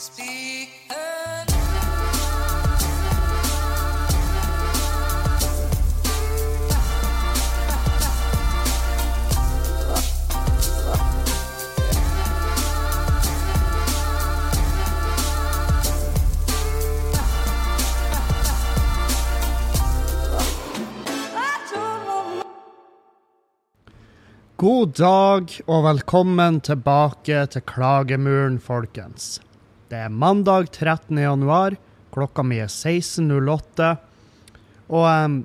God dag og velkommen tilbake til Klagemuren, folkens. Det er mandag 13. januar. Klokka mi er 16.08. Og um,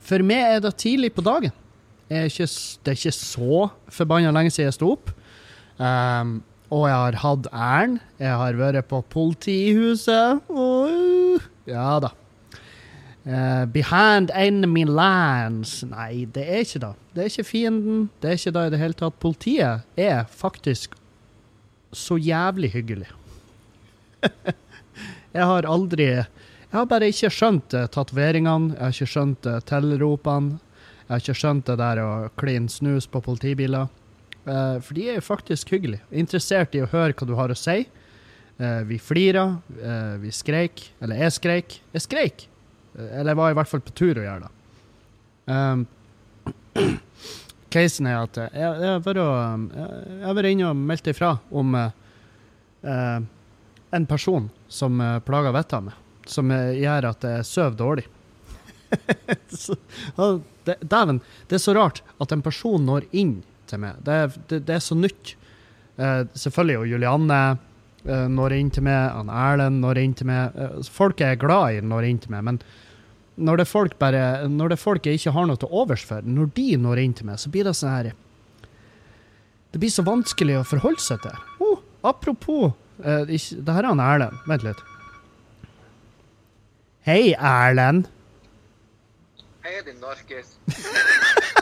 for meg er det tidlig på dagen. Er ikke, det er ikke så forbanna lenge siden jeg sto opp. Um, og jeg har hatt æren. Jeg har vært på politihuset. Og ja da. Uh, behind enemy lands. Nei, det er ikke det. Det er ikke fienden. Det er ikke det i det hele tatt. Politiet er faktisk så jævlig hyggelig. jeg har aldri Jeg har bare ikke skjønt eh, tatoveringene. Jeg har ikke skjønt eh, tilropene. Jeg har ikke skjønt det der å kline snus på politibiler. Eh, for de er jo faktisk hyggelige. Interessert i å høre hva du har å si. Vi flira, vi skreik. Eller jeg skreik. Jeg skreik! Eller jeg var i hvert fall på tur å gjøre det. Um, casen er at jeg, har vært inne og meldt ifra om eh, en person som uh, plager vettet av meg, som eh, gjør at jeg sover dårlig. Dæven, det er så rart at en person når inn til meg. Det, det, det er så nytt. Eh, selvfølgelig, jo Julianne eh, når inn til meg, han Erlend når inn til meg. Eh, folk jeg er glad i, når inn til meg. Men når det er folk bare, når det er folk jeg ikke har noe til overs for, når de når inn til meg, så blir det sånn her Det blir så vanskelig å forholde seg til. Oh, apropos ikke, Det her er han Erlend. Vent litt. Hei, Erlend. Hei, din narkis.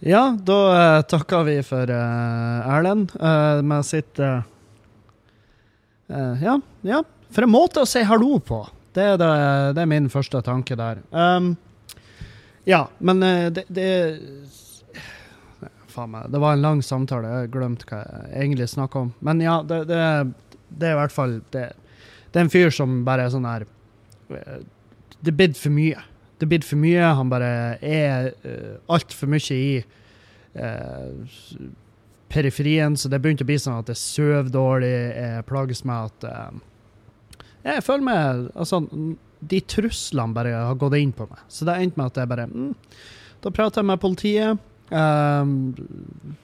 Ja, da uh, takker vi for uh, Erlend uh, med sitt uh, Ja, ja. For en måte å si hallo på. Det er, det, det er min første tanke der. Um, ja, men det, det Faen meg, det var en lang samtale. Jeg har glemt hva jeg egentlig snakka om. Men ja, det, det, det er i hvert fall det, det er en fyr som bare er sånn her eh, Det blitt for mye. Det blitt for mye. Han bare er uh, altfor mye i uh, periferien, så det begynte å bli sånn at jeg sover dårlig, jeg plages med at uh, Jeg føler meg Altså, de truslene bare har gått inn på meg. Så det endte med at jeg bare mm, Da prater jeg med politiet. Eh,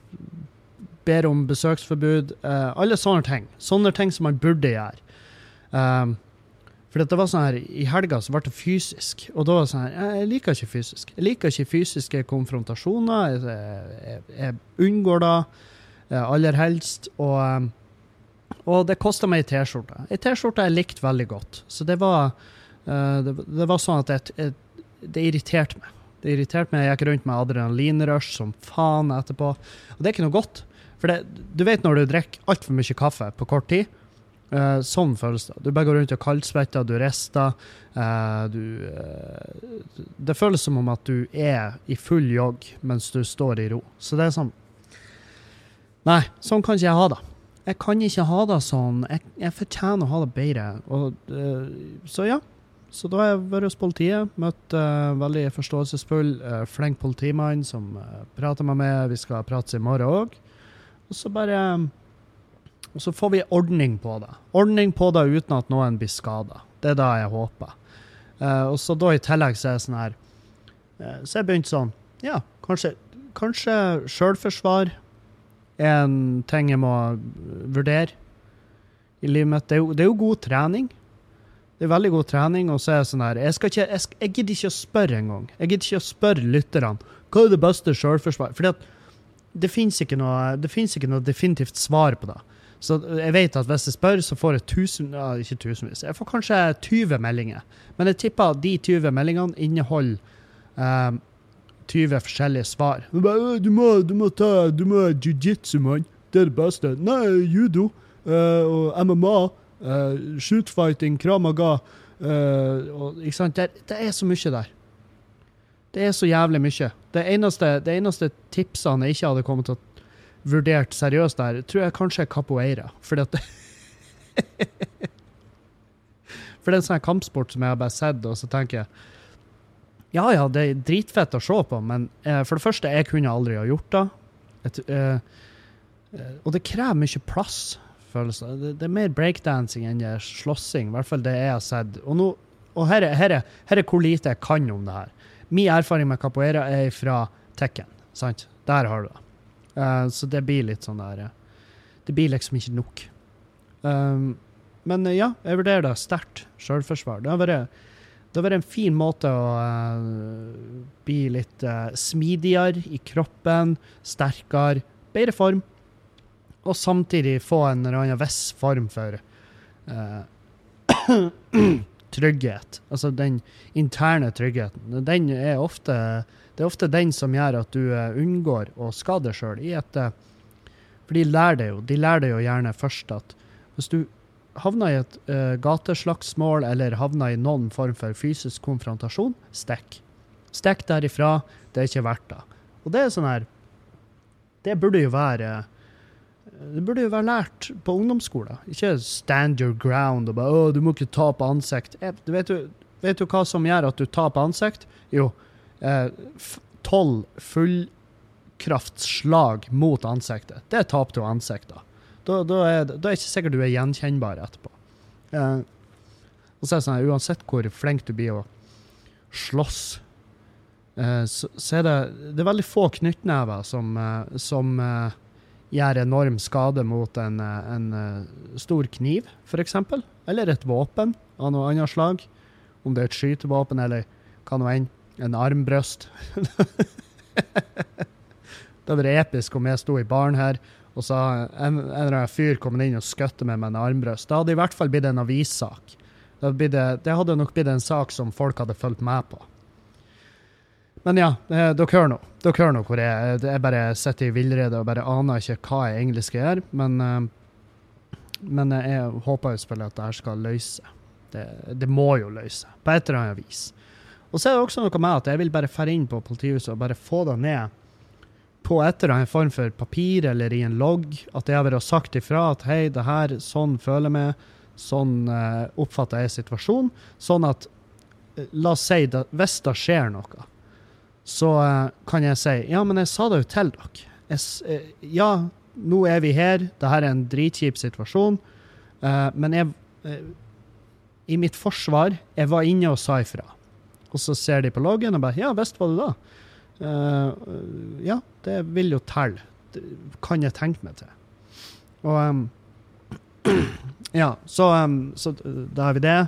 ber om besøksforbud. eh, alle sånne ting. Sånne ting som man burde gjøre. Um, for det var sånn her, I helga så ble det fysisk, og da var det sånn her Jeg liker ikke fysisk. Jeg liker ikke fysiske konfrontasjoner. Jeg, jeg, jeg unngår det eh, aller helst. Og, eh, og det kosta meg ei T-skjorte. Ei T-skjorte jeg likte veldig godt. Så det var, eh, det, det var sånn at jeg, det irriterte meg. Det irriterte meg. Jeg gikk rundt med adrenalinrush som faen etterpå. Og det er ikke noe godt. For det, du vet når du drikker altfor mye kaffe på kort tid. Uh, sånn føles det. Du bare går rundt og kaldsvetter, du rister. Uh, du uh, Det føles som om at du er i full jogg mens du står i ro. Så det er sånn Nei, sånn kan ikke jeg ha det. Jeg kan ikke ha det sånn. Jeg, jeg fortjener å ha det bedre. Og, så ja. Så da har jeg vært hos politiet. Møtt uh, veldig forståelsesfull, uh, flink politimann som uh, prater med meg. Vi skal prates i morgen òg. Og så bare og så får vi ordning på det. Ordning på det uten at noen blir skada. Det er det jeg håper. Uh, og så da i tillegg så er jeg sånn her Så jeg begynte sånn Ja, kanskje, kanskje sjølforsvar er en ting jeg må vurdere i livet mitt. Det er, jo, det er jo god trening. Det er veldig god trening, og så er jeg sånn her Jeg, ikke, jeg, jeg gidder ikke å spørre engang. Jeg gidder ikke å spørre lytterne hva er det beste sjølforsvar. Fordi at det fins ikke, noe- definitivt svar på det. Så jeg vet at hvis jeg spør, så får jeg tusen, ja, ikke tusenvis, jeg får kanskje 20 meldinger. Men jeg tipper at de 20 meldingene inneholder um, 20 forskjellige svar. Du, «Øh, du, må, du må ta du må jiu-jitsu, mann. Det er det beste. Nei, judo Uh, og MMA. Uh, shootfighting, kramaga. uh, og, ikke sant? Det, det er så mye der. Det er så jævlig mye. Det eneste, det eneste tipsene jeg ikke hadde kommet til å vurdert seriøst der, tror jeg kanskje er capoeira. Fordi at For det er en sånn kampsport som jeg har bare sett, og så tenker jeg ja ja, det er dritfett å se på, men eh, for det første, jeg kunne aldri ha gjort det. Et, eh, eh, og det krever mye plass, føles det. det. Er mer breakdancing enn det er slåssing, i hvert fall det jeg har sett. Og, nå, og her, er, her, er, her er hvor lite jeg kan om det her. Min erfaring med capoeira er fra Tekken, sant? Der har du det. Uh, så det blir litt sånn der eh, Det blir liksom ikke nok. Um, men eh, ja, jeg vurderer det sterkt. Sjølforsvar. Det har vært det har vært en fin måte å uh, bli litt uh, smidigere i kroppen, sterkere, bedre form, og samtidig få en eller annen viss form for uh, trygghet. Altså den interne tryggheten. Den er ofte, det er ofte den som gjør at du unngår å skade deg sjøl. For de lærer det jo, de lærer det jo gjerne først at hvis du havner i et uh, gateslagsmål eller havner i noen form for fysisk konfrontasjon, stikk. Stikk derifra. Det er ikke verdt det. Og det er sånn her Det burde jo være det burde jo være lært på ungdomsskolen. Ikke stand your ground og bare 'Å, du må ikke ta på ansikt'. Vet, du, vet du hva som gjør at du tar på ansikt? Jo, tolv eh, fullkraftslag mot ansiktet. Det taper du ansiktet. Da, da, er, da, er, det ikke sikkert du er gjenkjennbar etterpå. Eh, og så er det sånn, Uansett hvor flink du blir å slåss, eh, så, så, er det, det er veldig få knyttnever som, eh, som eh, gjør enorm skade mot en, eh, en eh, stor kniv, f.eks. Eller et våpen av noe annet slag. Om det er et skytevåpen eller hva nå enn. En armbrøst. det hadde vært episk om jeg sto i baren her og har en, en eller annen fyr kom inn og skutt meg med en armbrøst. Det hadde i hvert fall blitt en avissak. Det, det, hadde nok blitt en sak som folk hadde fulgt med på. Men ja, eh, dere hører nå. Dere hører nå hvor jeg er. Jeg bare sitter i villrede og bare aner ikke hva jeg egentlig skal gjøre. Men, eh, men jeg håper jo selvfølgelig at det her skal løse. Det, det må jo løse, på et eller annet vis. Og så er det også noe med at jeg vil bare fære inn på politihuset og bare få det ned på et eller annet form for papir eller i en logg at jeg har vært sagt ifra at hei, det her, sånn føler jeg meg, sånn uh, oppfatter jeg situasjonen. Sånn at La oss si det, hvis det skjer noe, så uh, kan jeg si ja, men jeg sa det jo til dere. Jeg, ja, nå er vi her, det her er en dritkjip situasjon, men jeg I mitt forsvar, jeg var inne og sa ifra. Og så ser de på loggen og bare Ja, visst var du da. Ja, det vil jo telle. Kan jeg tenke meg til. Og um, Ja, så, um, så da har vi det.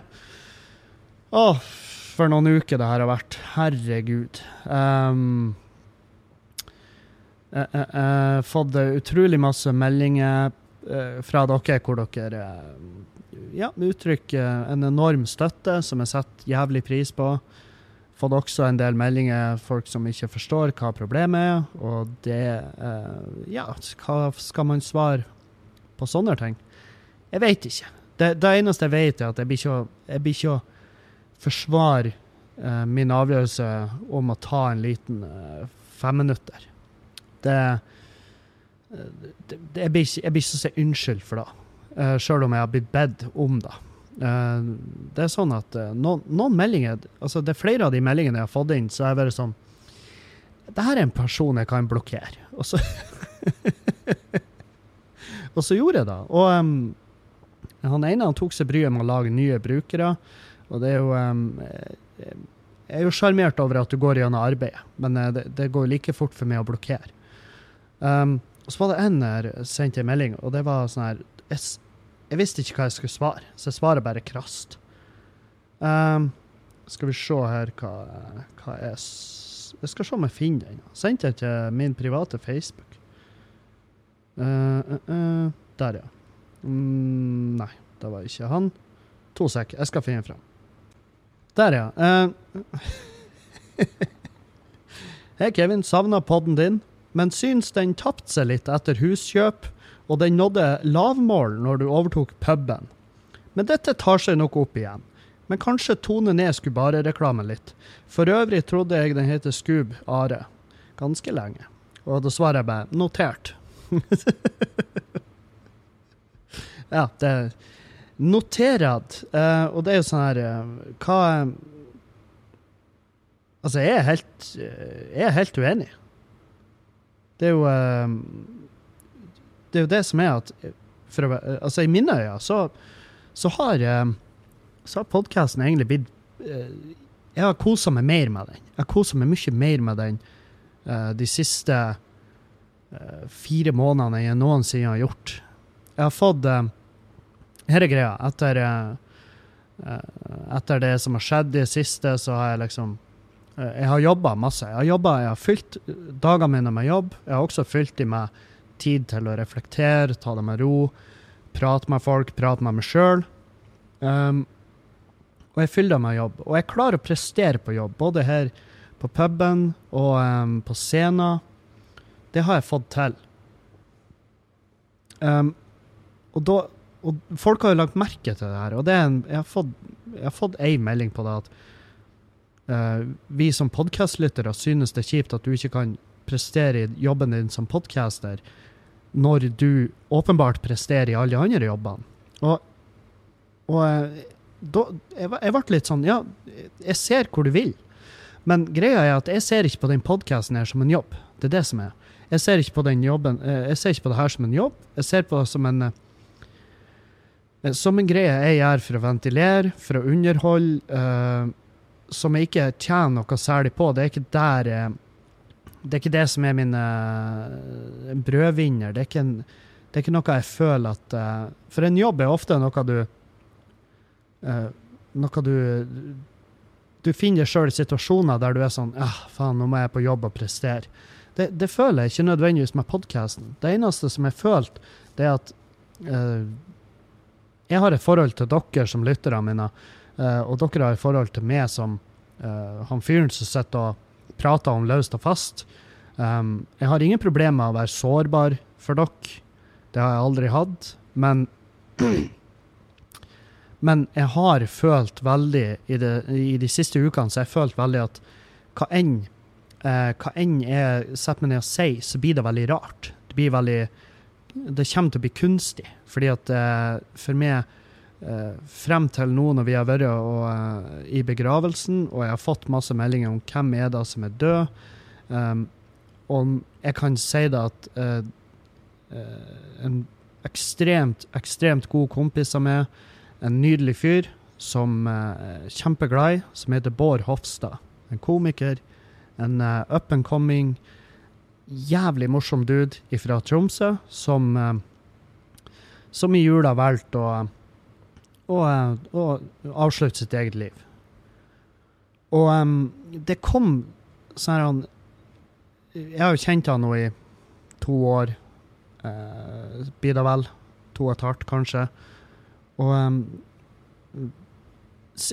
Å, for noen uker det her har vært. Herregud. Um, jeg har fått utrolig masse meldinger uh, fra dere hvor dere uh, ja, uttrykker en enorm støtte, som jeg setter jævlig pris på fått også en del meldinger folk som ikke forstår hva problemet er, og det eh, Ja, hva skal man svare på sånne ting? Jeg vet ikke. Det, det eneste jeg vet, er at jeg blir ikke å forsvare eh, min avgjørelse om å ta en liten eh, femminutter. Det, eh, det, det jeg, blir ikke, jeg blir ikke unnskyld for det, eh, sjøl om jeg har blitt bedt om det. Eh, det er sånn at uh, noen, noen, meldinger altså Det er flere av de meldingene jeg har fått inn, så er det sånn Det her er en person jeg kan blokkere. Og så Og så gjorde jeg det. Og um, han ene han tok seg bryet med å lage nye brukere. Og det er jo um, Jeg er jo sjarmert over at du går gjennom arbeidet, men uh, det, det, går like fort for meg å blokkere. Um, så var det en der sendte en melding, og det var sånn her jeg visste ikke hva jeg skulle svare, så jeg svarer bare krast. Um, skal vi se her hva, hva jeg Jeg skal se om jeg finner den. Sendte jeg til min private Facebook. Uh, uh, uh, der, ja. Mm, nei, det var ikke han. To sek. Jeg skal finne fram. Der, ja. Hei, Kevin. Savna podden din, men syns den tapte seg litt etter huskjøp og den nådde lavmål når du overtok puben. Men dette tar seg nok opp igjen. Men kanskje tone ned Skubare-reklamen litt. For øvrig trodde jeg den heter Skub Are ganske lenge. Og da svarer jeg bare notert. Ja, det Noterad. Uh, og det er jo sånn her uh, Hva Altså, jeg er helt eh, Jeg er helt uenig. Det er jo eh, Det er jo det som er at for Altså, i mine øyne så, så har eh, Så har podkasten egentlig blitt eh, Jeg har kosa meg mer med den. Jeg har kosa meg mye mer med den eh, de siste eh, fire månedene enn jeg noensinne har gjort. Jeg har fått eh, Her er greia. Etter, eh, eh, etter det som har skjedd i det siste, så har jeg liksom eh, Jeg har jobba masse. Jeg har jobbet, jeg har fylt dagene mine med jobb. Jeg har også fylt dem med tid til å reflektere, ta det med ro, prate med folk, prate med meg sjøl. Um, og jeg fyller det med jobb. Og jeg klarer å prestere på jobb, både her på puben og um, på scenen. Det har jeg fått til. Um, og, da, og folk har jo lagt merke til det her, og det en, jeg har fått, jeg melding på det at uh, vi som podkastlyttere synes det er kjipt at du ikke kan prestere i jobben din som podcaster når du åpenbart presterer i alle de andre jobbene. Og, og uh, da, jeg, jeg ble litt sånn Ja, jeg ser hvor du vil, men greia er at jeg ser ikke på den podkasten her som en jobb. Det er det som er. Jeg ser ikke på den jobben eh, Jeg ser ikke på det her som en jobb. Jeg ser på det som en eh, som en greie jeg gjør for å ventilere, for å underholde, uh, som jeg ikke tjener noe særlig på. Det er ikke der eh, Det er ikke det som er min uh, brødvinner. Det er, ikke en, det er ikke noe jeg føler at uh, For en jobb er ofte noe du eh, Noe du Du finner deg sjøl i situasjoner der du er sånn ah, faen, nå må jeg på jobb og prestere. Det, det føler jeg ikke nødvendigvis med podkasten. Det eneste som jeg følte, det er at eh, jeg har et forhold til dere som lyttere mine, eh, og dere har et forhold til meg som eh, han fyren som sitter og prater om løst og fast. Um, jeg har ingen problemer med å være sårbar for dere. Det har jeg aldri hatt. Men Men jeg har følt veldig i, det, i de siste ukene så jeg følt veldig at hva enn eh, hva enn jeg setter meg ned og sier, så blir det veldig rart. Det blir veldig det kommer til å bli kunstig. Fordi at eh, for meg, eh, frem til nå når vi har vært og, eh, i begravelsen, og jeg har fått masse meldinger om hvem er det som er død, um, og jeg kan si det at uh, en ekstremt, ekstremt god kompis av meg, en nydelig fyr som eh, er kjempeglad i, som heter Bård Hofstad. En komiker, en uh, up and coming jævlig morsom dude fra Tromsø som, eh, som i jula valgte å, å, eh, å avslutte sitt eget liv. Og um, det kom sånn Jeg har jo kjent han nå i to år, eh, blir det vel. To og et halvt, kanskje. Og um,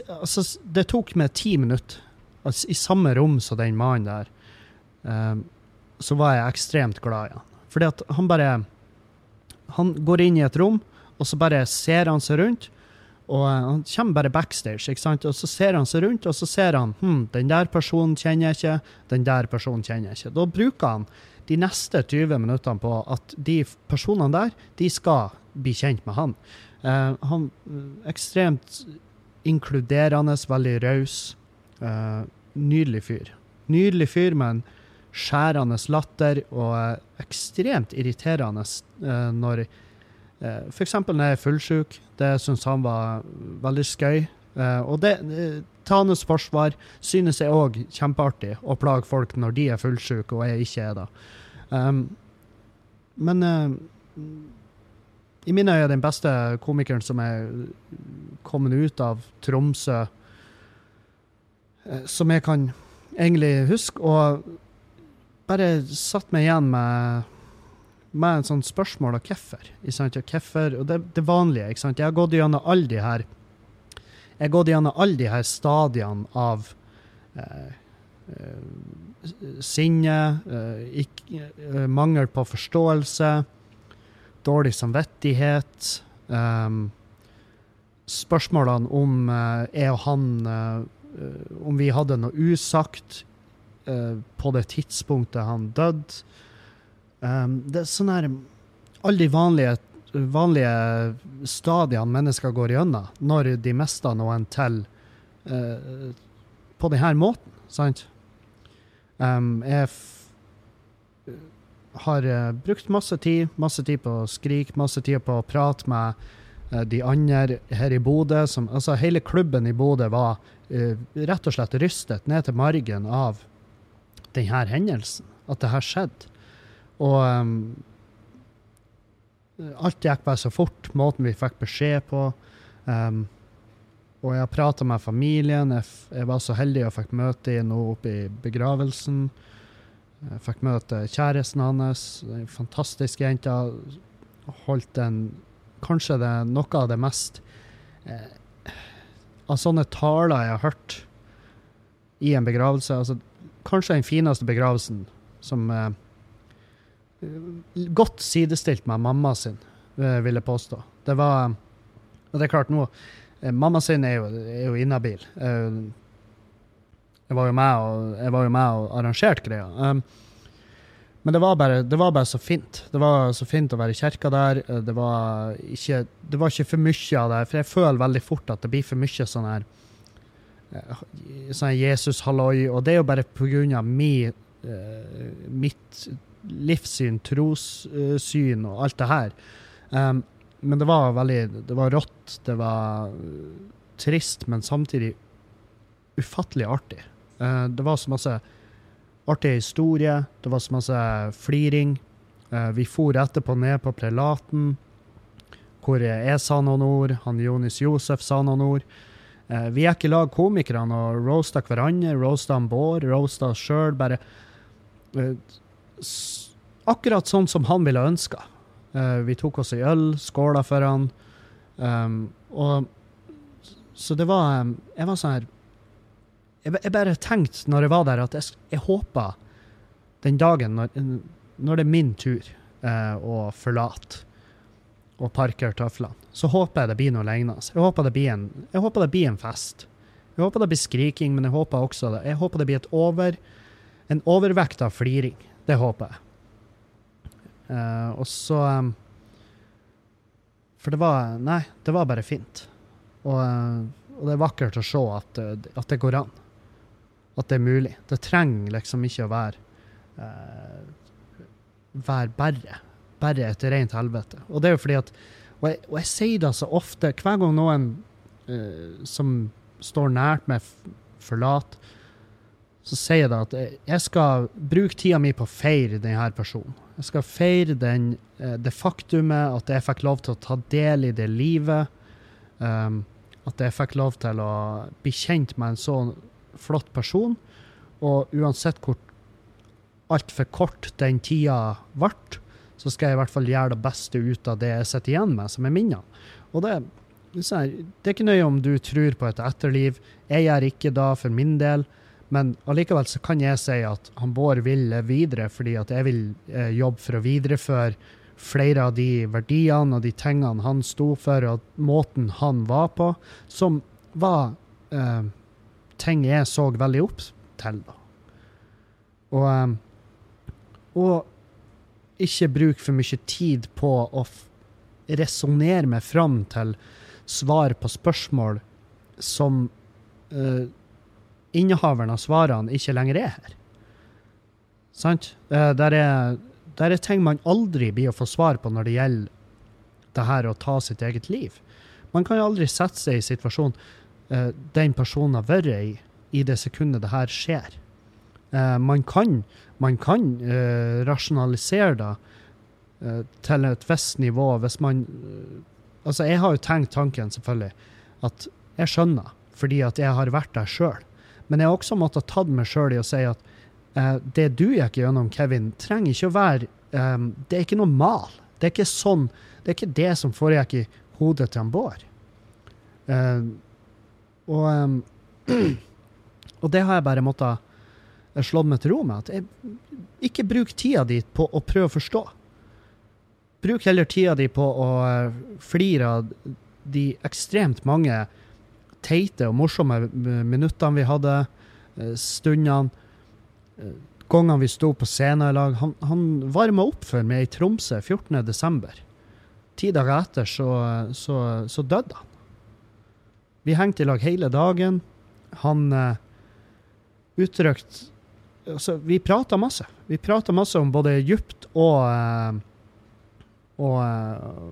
altså, det tok meg ti minutter, altså, i samme rom som den mannen der. em, så var jeg ekstremt glad i han. Fordi at han bare Han går inn i et rom, og så bare ser han seg rundt. Og eh, han kommer bare backstage, ikke sant? og så ser han seg rundt, og så ser han hm, den der personen kjenner jeg ikke, den der personen kjenner jeg ikke. Da bruker han de neste 20 minuttene på at de personene der, de skal bli kjent med han. Uh, han eh, ekstremt inkluderende, veldig raus. Uh, nydelig fyr. Nydelig fyr men en skjærende latter og eh, ekstremt irriterende eh, når eh, F.eks. når jeg er fullsjuk. Det syns han var veldig skøy. Og det, til hans forsvar synes jeg òg kjempeartig å plage folk når de er fullsjuke og jeg ikke er det. Um, men i mine øyne den beste komikeren som er kommet ut av Tromsø, som jeg kan egentlig huske, og bare satt meg igjen med med en sånn spørsmål av hvorfor. Hvorfor, og det, det vanlige. ikke sant? Jeg har gått gjennom alle de her jeg har gått gjennom alle de her stadiene av eh, eh, sinne, eh, ikke, eh, mangel på forståelse, dårlig samvittighet, eh, spørsmålene om eh, jeg og han Om vi hadde noe usagt eh, på det tidspunktet han døde. Um, det er sånn her Alle de vanlige, vanlige stadiene mennesker går gjennom når de mister noen til uh, på denne måten, sant? Um, jeg har uh, brukt masse tid, masse tid på å skrike, masse tid på å prate med uh, de andre her i Bodø. Som, altså hele klubben i Bodø var uh, rett og slett rystet ned til margen av denne hendelsen. At det her skjedde. Og um, alt gikk bare så fort, måten vi fikk beskjed på. Um, og jeg prata med familien. Jeg, jeg var så heldig og fikk møte dem nå oppe i begravelsen. Jeg fikk møte kjæresten hans, ei fantastisk jente. Holdt en Kanskje det er noe av det mest eh, Av sånne taler jeg har hørt i en begravelse. Altså, kanskje den fineste begravelsen som eh, Godt sidestilt med mamma sin, eh, vil jeg påstå. Det var Og det er klart, nå eh, Mamma sin er jo, er jo inhabil. Eh, jeg var jo med og, jo og arrangerte greia. Um, men det var, bare, det var bare så fint. Det var så fint å være i kirka der. Det var ikke, det var ikke for mye av det. For jeg føler veldig fort at det blir for mye sånn her sånn Jesus-halloi. Og det er jo bare av mi, uh, mitt livssyn, trossyn og alt det her. Um, men det var veldig Det var rått. Det var uh, trist, men samtidig ufattelig artig. Uh, det var så masse artig historie, det var så masse fliring. Uh, vi for etterpå ned på prelaten, hvor jeg sa noen ord, han Jonis Josef sa noen ord. Eh, vi gikk i lag komikerne og roasta hverandre, roasta Bård, roasta oss sjøl. Bare eh, akkurat sånn som han ville ønska. Eh, vi tok oss ei øl, skåla for han. Um, og så det var um, Jeg var sånn her jeg, bare tenkte når jeg var der, at jeg, jeg håpa den dagen når, når det er min tur å forlate og parker tøflene, så håper jeg det blir noe lignende. Jeg håper jeg håper det blir en fest. Jeg håper det blir skriking, men jeg håper også det. Jeg håper det blir et over, en overvekt av fliring. Det håper jeg. Uh, og så um, For det var Nei, det var bare fint. Og, uh, og det er vakkert å se at, at det går an. At det er mulig. Det trenger liksom ikke å være uh, være bare. Bare et rent helvete. Og det er jo fordi at Og jeg, og jeg sier det så ofte, hver gang noen uh, som står nært meg, forlater, så sier jeg da at jeg- skal bruke tida mi på å feire denne personen. Jeg skal feire den, eh, det faktumet at jeg fikk lov til å ta del i det livet. Um, at jeg fikk lov til å bli kjent med en så flott person. Og uansett hvor altfor kort den tida ble, så skal jeg i hvert fall gjøre det beste ut av det jeg sitter igjen med, som er minnene. Og det, det er sånn ikke nøye om du tror på et etterliv. Jeg gjør ikke det for min del. Men allikevel så kan jeg si at han Bård vil videre, fordi at jeg vil eh, jobbe for å videreføre flere av de verdiene og de tingene han sto for, og måten han var på, som var eh, ting jeg så veldig opp til. da. Og, eh, og ikke bruke for mye tid på å resonnere meg fram til svar på spørsmål som uh, innehaveren av svarene ikke lenger er her. Sant? Uh, der, er, der er ting man aldri blir å få svar på når det gjelder det her å ta sitt eget liv. Man kan jo aldri sette seg i situasjonen uh, den personen har vært i, i det sekundet det her skjer. Eh, man kan, man kan eh, rasjonalisere det eh, til et visst nivå hvis man Altså, jeg har jo tenkt tanken, selvfølgelig, at jeg skjønner, fordi at jeg har vært der sjøl. Men jeg har også måttet tatt meg sjøl i å si at det du gikk gjennom, Kevin, trenger ikke å være eh, Det er ikke noe mal. Det er ikke sånn Det er ikke det som foregikk i hodet til en Bård. Og, um, og det har jeg bare måttet slått meg til ro med. At jeg, ikke bruk tida di på å prøve å forstå. Bruk heller tida di på å eh, flire av de ekstremt mange teite og morsomme eh, minuttene vi hadde, eh, stundene. Gangene vi sto på scenen i lag. Han, han varma opp for meg i Tromsø 14.12. Ti dager etter så, så, så døde han. Vi hengte i lag hele dagen. Han eh, uttrykte altså, Vi prata masse. Vi prata masse om både Egypt og eh, og eh,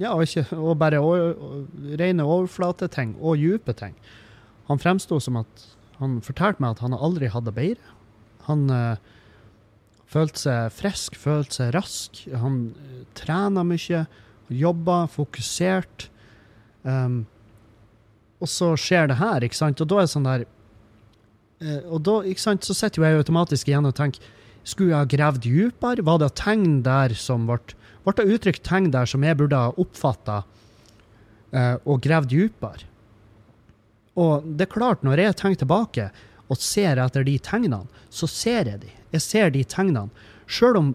ja, og, ikke, og bare over, rene overflateting og dype ting. Han fremsto som at Han fortalte meg at han aldri hadde bedre. Han uh, følte seg frisk, følte seg rask. Han uh, trena mye, jobba, fokusert. Um, og så skjer det her, ikke sant? Og da er det sånn der Og da, ikke sant, så sitter jeg automatisk igjen og tenker Skulle jeg ha gravd dypere? Var det tegn der som ble Ble det uttrykt tegn der som jeg burde ha oppfatta eh, og gravd dypere? Og det er klart, når jeg tenker tilbake og ser etter de tegnene, så ser jeg de. Jeg ser de tegnene. Sjøl om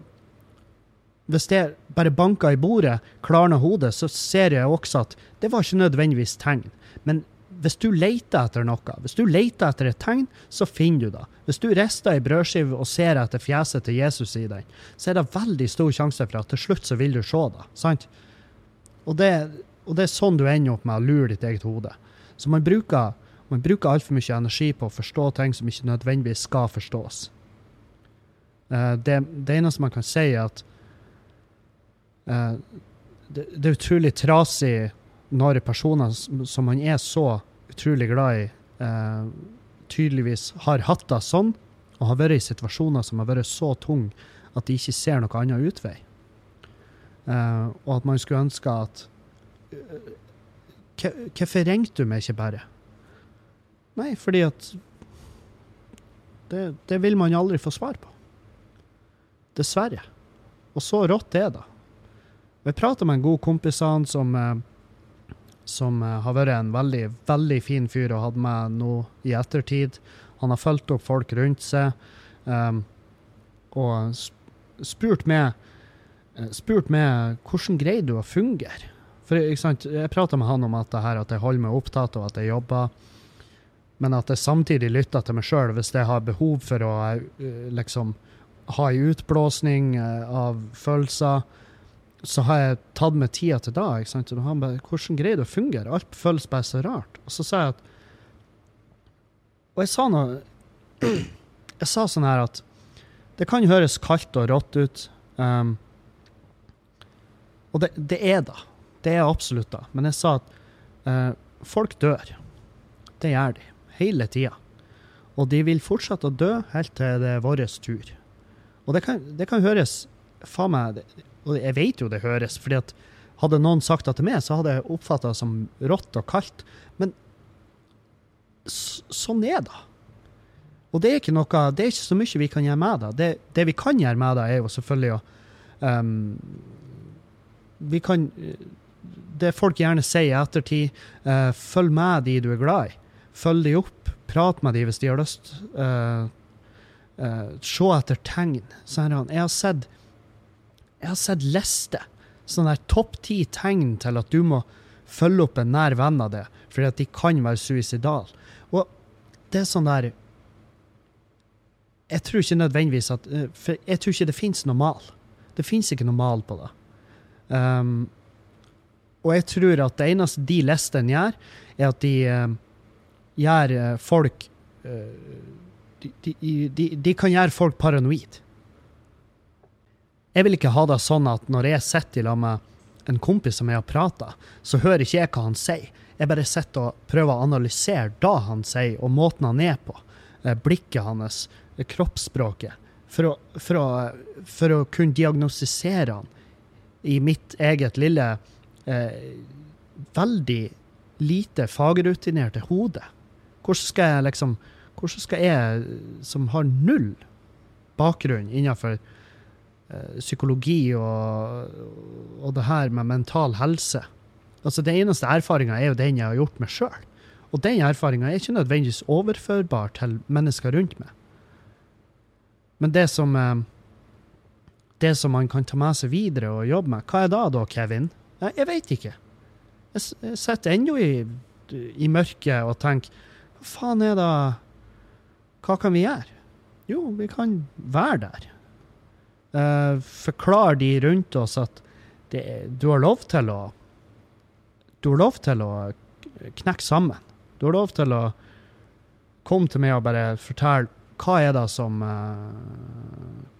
hvis jeg bare banker i bordet, klarner hodet, så ser jeg også at det var ikke nødvendigvis tegn. Men hvis du leter etter noe, hvis du leter etter et tegn, så finner du det. Hvis du rister ei brødskive og ser etter fjeset til Jesus i den, så er det veldig stor sjanse for at til slutt så vil du se det. sant? Og det, og det er sånn du ender opp med å lure ditt eget hode. Så man bruker, man bruker altfor mye energi på å forstå ting som ikke nødvendigvis skal forstås. Eh, det, det eneste man kan si, er at eh, det, det er utrolig trasig når personer som man er så utrolig glad i, eh, tydeligvis har hatt det sånn, og har vært i situasjoner som har vært så tunge at de ikke ser noe annen utvei. Eh, og at man skulle ønske at eh, «Hva- Hvorfor ringte du meg ikke bare? Nei, fordi at det, det vil man aldri få svar på. Dessverre. Og så rått er det. Jeg prata med en god kompis av han som, eh, som eh, har vært en veldig, veldig fin fyr og hatt med nå i ettertid. Han har fulgt opp folk rundt seg um, og spurt meg eh, spurt meg hvordan greier du å fungere. For Jeg prata med han om at, her, at jeg holder meg opptatt og at jeg jobber, men at jeg samtidig lytter til meg sjøl hvis jeg har behov for å eh, liksom ha ei utblåsning av følelser så har jeg tatt meg tida til da. ikke sant? Og han bare, hvordan greier du å fungere? Alt føles bare så rart. Og så sa jeg at Og jeg sa noe Jeg sa sånn her at det kan høres kaldt og rått ut. Um, og det, det er da. Det er absolutt da. Men jeg sa at uh, folk dør. Det gjør de. Hele tida. Og de vil fortsette å dø helt til det er vår tur. Og det kan, det kan høres faen meg det- Og jeg vet jo det høres, fordi at hadde noen sagt det til meg, så hadde jeg oppfatta det som rått og kaldt. Men sånn er det. Og det er noe, det er ikke så mye vi kan gjøre med det. Det, det vi kan gjøre med det, er jo selvfølgelig å um, Vi kan Det folk gjerne sier i ettertid, uh, følg med de du er glad i. Følg de opp. Prat med de hvis de har lyst. Uh, uh, se etter tegn. Jeg har sett jeg har sett liste. Sånn der topp ti tegn til at du må følge opp en nær venn av det, fordi at de kan være suicidal. Og det er sånn der Jeg tror ikke nødvendigvis at eh, For jeg tror ikke det fins noe mal. Det fins ikke noe mal på det. Um, og jeg tror at det eneste de listene gjør, er at de eh, gjør eh, folk uh, de, de, de, de kan gjøre folk paranoid. Jeg vil ikke ha det sånn at når jeg sitter lag med en kompis som jeg har prata, så hører ikke jeg hva han sier. Jeg bare sitter og prøver å analysere det han sier, og måten han er på. Eh, Blikket hans, eh, kroppsspråket. For å, for, å, for å kunne diagnostisere han i mitt eget lille, eh, veldig lite fagrutinerte hode. Hvordan skal jeg liksom Hvordan skal jeg, som har null bakgrunn innenfor eh, psykologi og, og det her med mental helse. Altså Den eneste erfaringa er jo den jeg har gjort meg sjøl. Og den erfaringa er ikke nødvendigvis overførbar til mennesker rundt meg. Men det som eh, Det som man kan ta med seg videre og jobbe med, hva er da, da, Kevin? Nei, jeg veit ikke. Jeg, jeg sitter ennå i, i mørket og tenker Hva faen er det Hva kan vi gjøre? Jo, vi kan være der. Uh, Forklar de rundt oss at det, du har lov til å Du har lov til å knekke sammen. Du har lov til å komme til meg og bare fortelle hva er det som uh,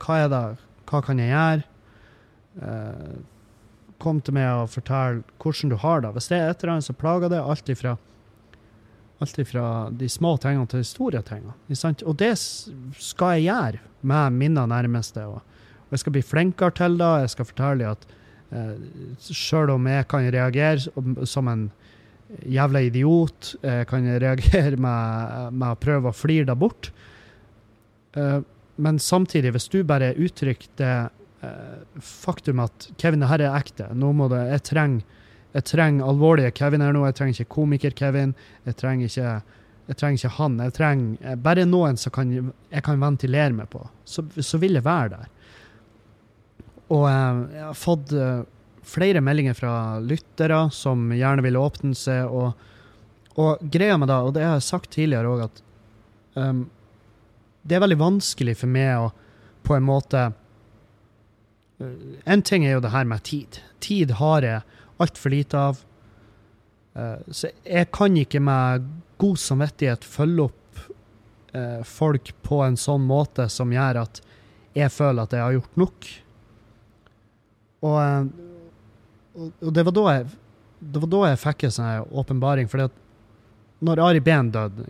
Hva er det Hva kan jeg gjøre? Uh, kom til meg og fortell hvordan du har det. Hvis det er et eller annet som plager deg, alt ifra Alt ifra de små tingene til de store tingene. Og det skal jeg gjøre med mine nærmeste. Og, og jeg skal bli flinkere til det. Jeg skal fortelle at eh, selv om jeg kan reagere som en jævla idiot, jeg kan reagere med, med å prøve å flire det bort. Eh, men samtidig, hvis du bare uttrykker det Eh, faktum at Kevin, det her er ekte. Nå må det Jeg trenger jeg trenger alvorlige Kevin her nå. Jeg trenger ikke komiker-Kevin. Jeg trenger ikke jeg trenger ikke han. Jeg trenger eh, bare noen som kan, jeg kan ventilere meg på. Så, så vil jeg være der. Og eh, jeg har fått flere meldinger fra lyttere som gjerne vil åpne seg. Og, og greia med det, og det har jeg sagt tidligere òg, at um, det er veldig vanskelig for meg å på en måte en ting er jo det her med tid. Tid har jeg altfor lite av. Uh, så jeg kan ikke med god samvittighet følge opp uh, folk på en sånn måte som gjør at jeg føler at jeg har gjort nok. Og, uh, og det var da jeg det var da jeg fikk en sånn åpenbaring. For når Ari Behn døde,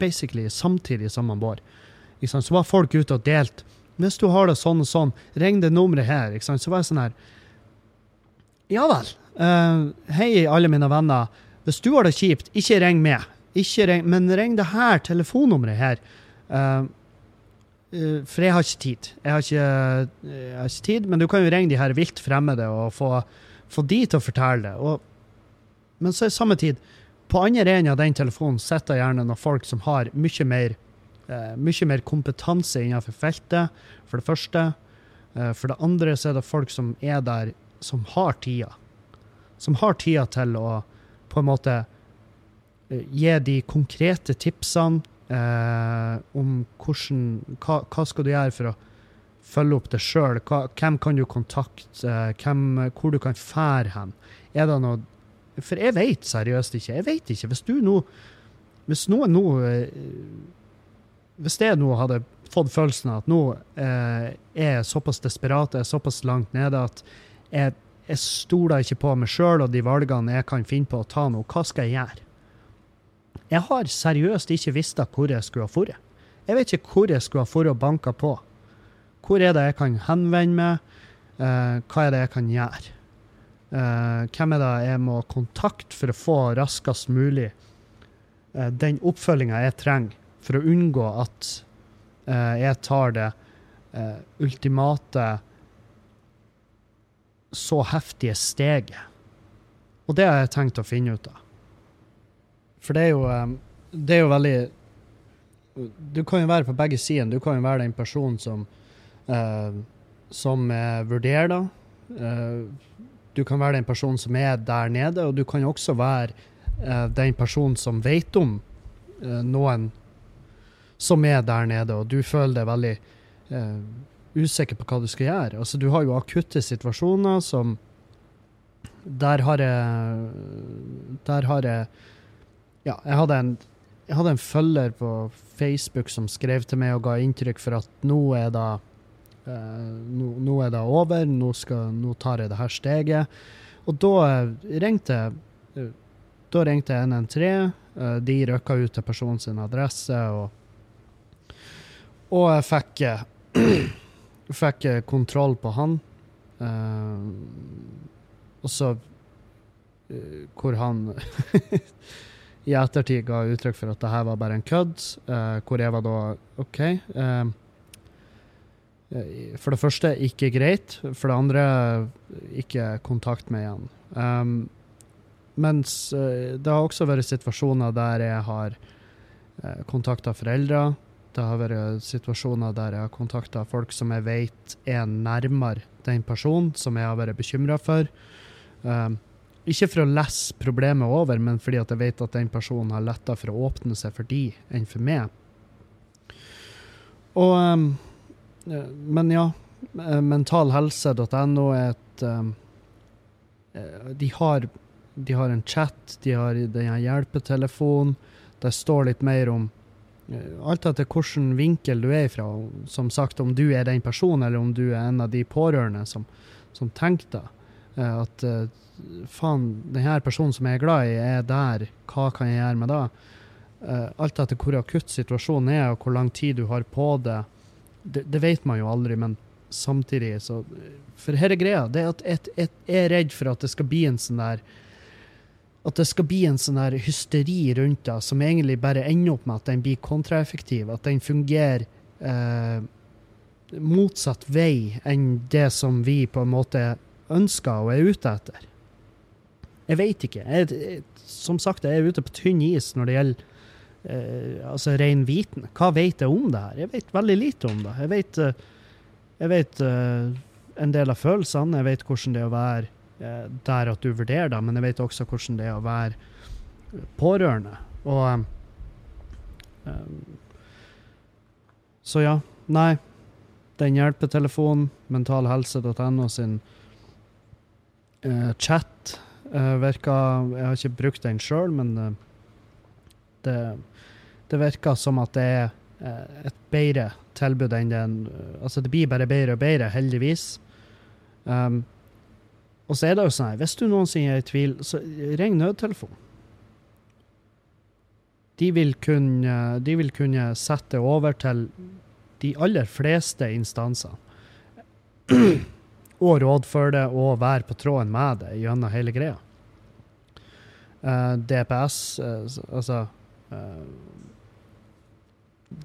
basically samtidig som han Bård, så var folk ute og delte hvis du har det sånn og sånn, ring det nummeret her. Så var jeg sånn her Ja vel. Uh, hei, alle mine venner. Hvis du har det kjipt, ikke ring meg. Ikke ring, men ring det her telefonnummeret her. Uh, for jeg har ikke tid. Jeg har ikke, jeg har ikke, tid, men du kan jo ringe de her vilt fremmede og få, få de til å fortelle det. Og, men så i samme tid, på andre enden av den telefonen sitter gjerne noen folk som har mye mer uh, mye mer kompetanse innenfor feltet, for det første. Uh, for det andre så er det folk som er der, som har tida. Som har tida til å på en måte uh, gi de konkrete tipsene eh, om hvordan hva, hva, skal du gjøre for å følge opp det sjøl? Hvem kan du kontakte? Hvem, hvor du kan fære hen? Er det noe For jeg vet seriøst ikke. Jeg veit ikke. Hvis du nå Hvis noen nå eh, hvis jeg nå hadde fått følelsen av at nå eh, er jeg såpass desperat, jeg er såpass langt nede at jeg, jeg stoler ikke på meg sjøl og de valgene jeg kan finne på å ta nå, hva skal jeg gjøre? Jeg har seriøst ikke visst hvor jeg skulle ha dratt. Jeg vet ikke hvor jeg skulle ha dratt og banka på. Hvor er det jeg kan henvende meg? Uh, hva er det jeg kan gjøre? Uh, hvem er det jeg må kontakte for å få raskest mulig uh, den oppfølginga jeg trenger for å unngå at jeg tar det ultimate, så heftige steget. Og det har jeg tenkt å finne ut av. For det er jo, um, det er jo veldig Du kan jo være på begge sider. Du kan jo være den personen som, uh, som vurderer det. du kan være den personen som er der nede, og du kan også være den personen som vet om noen som er der nede, og du føler deg veldig usikker på hva du skal gjøre. Altså, du har jo akutte situasjoner som Der har jeg Der har jeg Ja, jeg hadde en, jeg hadde en følger på Facebook som skrev til meg og ga inntrykk for at nå er det uh, nå, nå, er det over, nå, skal, nå tar jeg det her steget. Og da ringte jeg da ringte jeg 113. Uh, de røkka ut til personens adresse og og jeg fikk, eh, fikk eh, kontroll på han. Uh, og så uh, Hvor han i ettertid ga uttrykk for at det her var bare en kødd. Uh, hvor jeg var da OK. for det første ikke greit. For det andre ikke kontakt med igjen. Um, mens det har også vært situasjoner der jeg har uh, kontakta foreldre det har vært situasjoner der jeg har kontakta folk som jeg vet er nærmere den personen som jeg har vært bekymra for. Um, ikke for å lesse problemet over, men fordi at jeg vet at den personen har lettere for å åpne seg for de enn for meg. Og um, Men ja, eh, mentalhelse.no er et um, de, har, de har en chat, de har den hjelpetelefonen. Der står litt mer om Alt etter hvilken vinkel du er ifra. Som sagt, om du er den personen, eller om du er en av de pårørende som, som tenker da, eh, at eh, faen, denne personen som jeg er glad i, er der. Hva kan jeg gjøre med det? Uh, alt etter hvor akutt situasjonen er, og hvor lang tid du har på det, det, det vet man jo aldri, men samtidig så For her er greia, det er at jeg, jeg, jeg er redd for at det skal bli en sånn der At det skal bli en sånn der hysteri rundt det, som egentlig bare ender opp med at den blir kontraeffektiv, at den fungerer uh, motsatt vei enn det som vi på en måte ønsker og er ute etter. Jeg vet ikke. Jeg, jeg, som sagt, jeg er ute på tynn is når det gjelder eh, altså ren viten. Hva vet jeg om det her? Jeg vet veldig lite om det. Jeg vet, eh, jeg vet eh, en del av følelsene. Jeg vet hvordan det er å være eh, der at du vurderer det, men jeg vet også hvordan det er å være pårørende. Og eh, eh, Så ja. Nei. Den hjelpetelefonen, mentalhelse.no sin eh, chat uh, virka Jeg har ikke brukt den sjøl, men uh, det, det virker som at det er uh, et bedre tilbud enn den Altså, det blir bare bedre og bedre, heldigvis. Um, og så er det jo sånn her, hvis du noensinne er i tvil, så ring nødtelefon. De vil, kunne, de vil kunne sette over til de aller fleste instansene. og rådføre det og være på tråden med det gjennom hele greia. Uh, DPS, uh, altså uh,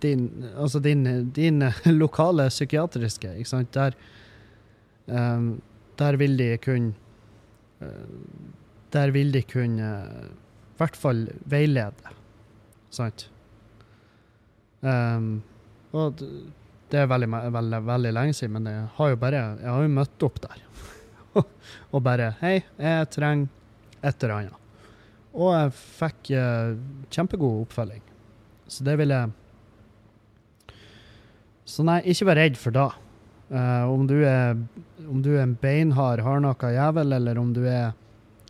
din, altså din, din lokale psykiatriske, ikke sant, der um, Der vil de kunne Der vil de kunne i hvert fall veilede, sant? Um, og det er veldig, veldig, veldig lenge siden, men jeg har jo bare jeg har jo møtt opp der. og bare Hei, jeg trenger et eller annet. Og jeg fikk uh, kjempegod oppfølging. Så det vil jeg Så nei, ikke vær redd for det. Uh, om, du er, om du er en beinhard, hardnakka jævel, eller om du er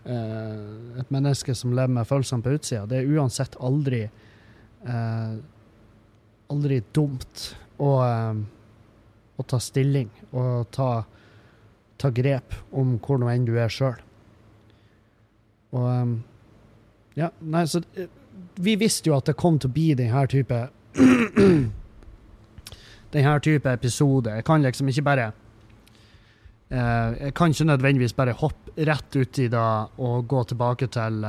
uh, et menneske som lever med følelsene på utsida, det er uansett aldri Aldri dumt å, å ta stilling og ta, ta grep om hvor nå enn du er sjøl. Og Ja, nei, så Vi visste jo at det kom til å bli denne type denne type episode. Jeg kan liksom ikke bare uh, Jeg kan ikke nødvendigvis bare hoppe rett uti det og gå tilbake til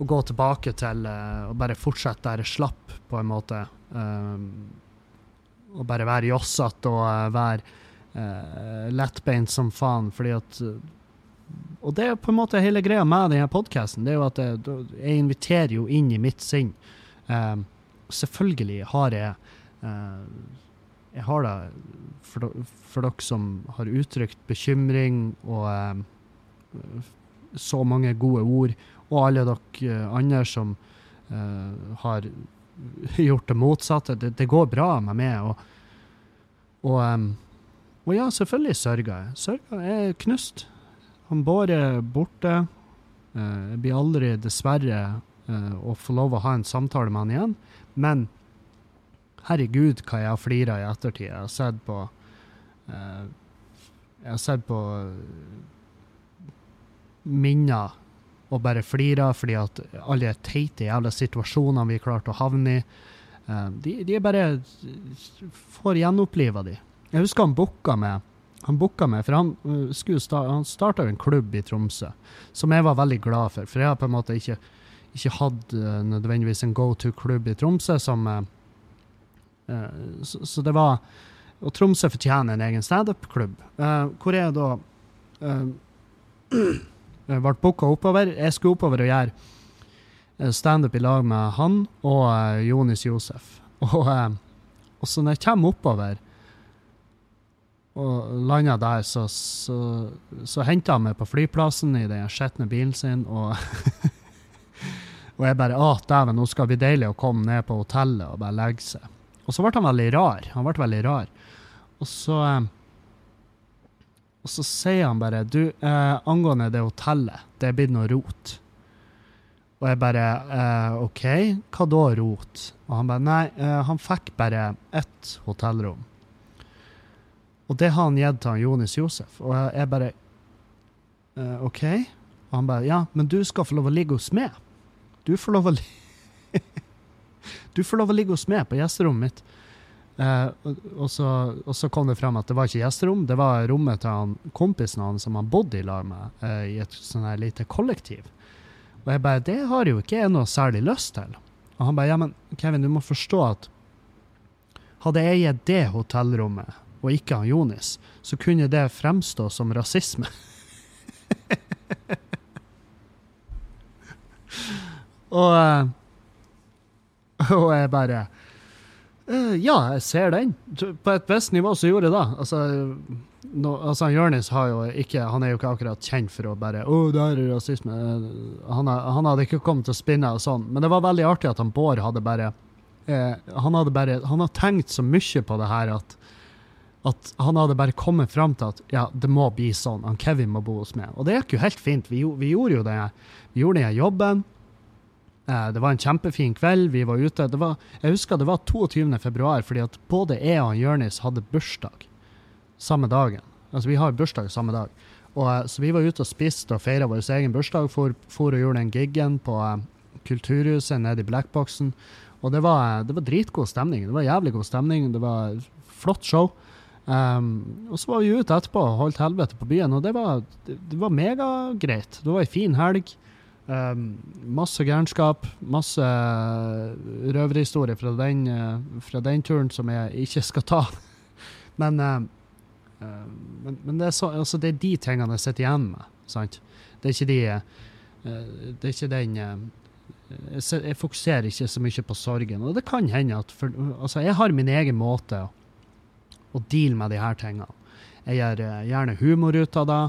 Å gå tilbake til og bare fortsette der jeg slapp, på en måte. Og bare være jossete og være lettbeint som faen, fordi at og det er på en måte hele greia med denne podkasten. Det er jo at jeg, jeg, inviterer jo inn i mitt sinn. Um, selvfølgelig har jeg uh, Jeg har det for, for, dere som har uttrykt bekymring og um, så mange gode ord, og alle dere andre som uh, har gjort det motsatte. Det, det, går bra med meg. Og, og, um, og ja, selvfølgelig sørga jeg. Sørger er knust. Han Bård er borte. Uh, jeg blir aldri, dessverre, uh, å få lov å ha en samtale med han igjen. Men herregud, hva jeg har flira i ettertid. Jeg har sett på uh, Jeg har sett på minner og bare flirer fordi at alle teite jævla situasjonene vi klarte å havne i, de, de bare får gjenoppliva de. Jeg husker han booka meg. han booka meg, for han, uh, start, han starta en klubb i Tromsø som jeg var veldig glad for. For jeg har på en måte ikke, ikke hatt uh, nødvendigvis en go to-klubb i Tromsø som så, så, det var Og Tromsø fortjener en egen standup-klubb. Hvor jeg da ble booka oppover. Jeg skulle oppover og gjøre standup i lag med han og Jonis Josef. Og, og så når jeg kommer oppover og landa der, så, så, så henta han meg på flyplassen i den skitne bilen sin, og Og jeg bare Å, dæven, nå skal det bli deilig å komme ned på hotellet og bare legge seg. Og så ble han veldig rar. Han ble veldig rar. Og så eh, Og så sier han bare Du, eh, angående det hotellet, det er blitt noe rot. Og jeg bare eh, OK, hva da rot? Og han bare Nei, eh, han fikk bare ett hotellrom. Og det har han gitt til han Jonis Josef. Og jeg, bare eh, OK. Og han bare Ja, men du skal få lov å ligge hos meg. Du får lov å li Du får lov å ligge hos meg på gjesterommet mitt. Eh, og, så, og så kom det frem at det var ikke gjesterom, det var rommet til han, kompisen hans som han bodde i lag med, eh, i et sånn her lite kollektiv. Og jeg bare Det har jo ikke jeg noe særlig lyst til. Og han bare Ja, men Kevin, du må forstå at hadde jeg gitt det hotellrommet, og ikke han Jonis, så kunne det fremstå som rasisme. og eh, Og jeg bare eh, Ja, jeg ser den. På et visst nivå så gjorde jeg det. Altså, no, altså Jonis har jo ikke Han er jo ikke akkurat kjent for å bare Å, det der er rasisme. Han, han hadde ikke kommet til å spinne og sånn. Men det var veldig artig at han Bård hadde bare eh, Han hadde bare Han har tenkt så mye på det her at at han hadde bare kommet fram til at ja, det må bli sånn. Han Kevin må bo hos meg. Og det gikk jo helt fint. Vi, vi gjorde jo det. Vi gjorde den jobben. Eh, det var en kjempefin kveld. Vi var ute. Var, jeg husker det var 22. februar, fordi at både jeg og Jørnis hadde bursdag samme dagen. Altså, vi har bursdag samme dag. Og, eh, så vi var ute og spiste og feira vår egen bursdag. For, for og gjorde den giggen på uh, Kulturhuset nede i Blackboxen. Og det var, det var dritgod stemning. Det var jævlig god stemning. Det var flott show. Um, og så var vi ute etterpå og holdt helvete på byen, og det var, det, det var megagreit. Det var ei fin helg. Um, masse gærenskap, masse røverhistorier fra, eh, fra den turen som jeg ikke skal ta. Men, eh, eh, men, men det, er så, altså det er de tingene jeg sitter igjen med. Sant? Det er ikke de eh, Det er ikke den eh, jeg, jeg fokuserer ikke så mye på sorgen. Og det kan hende at for, altså jeg har min egen måte å, å deale med de her tingene. Jeg gjør eh, gjerne humor ut av det,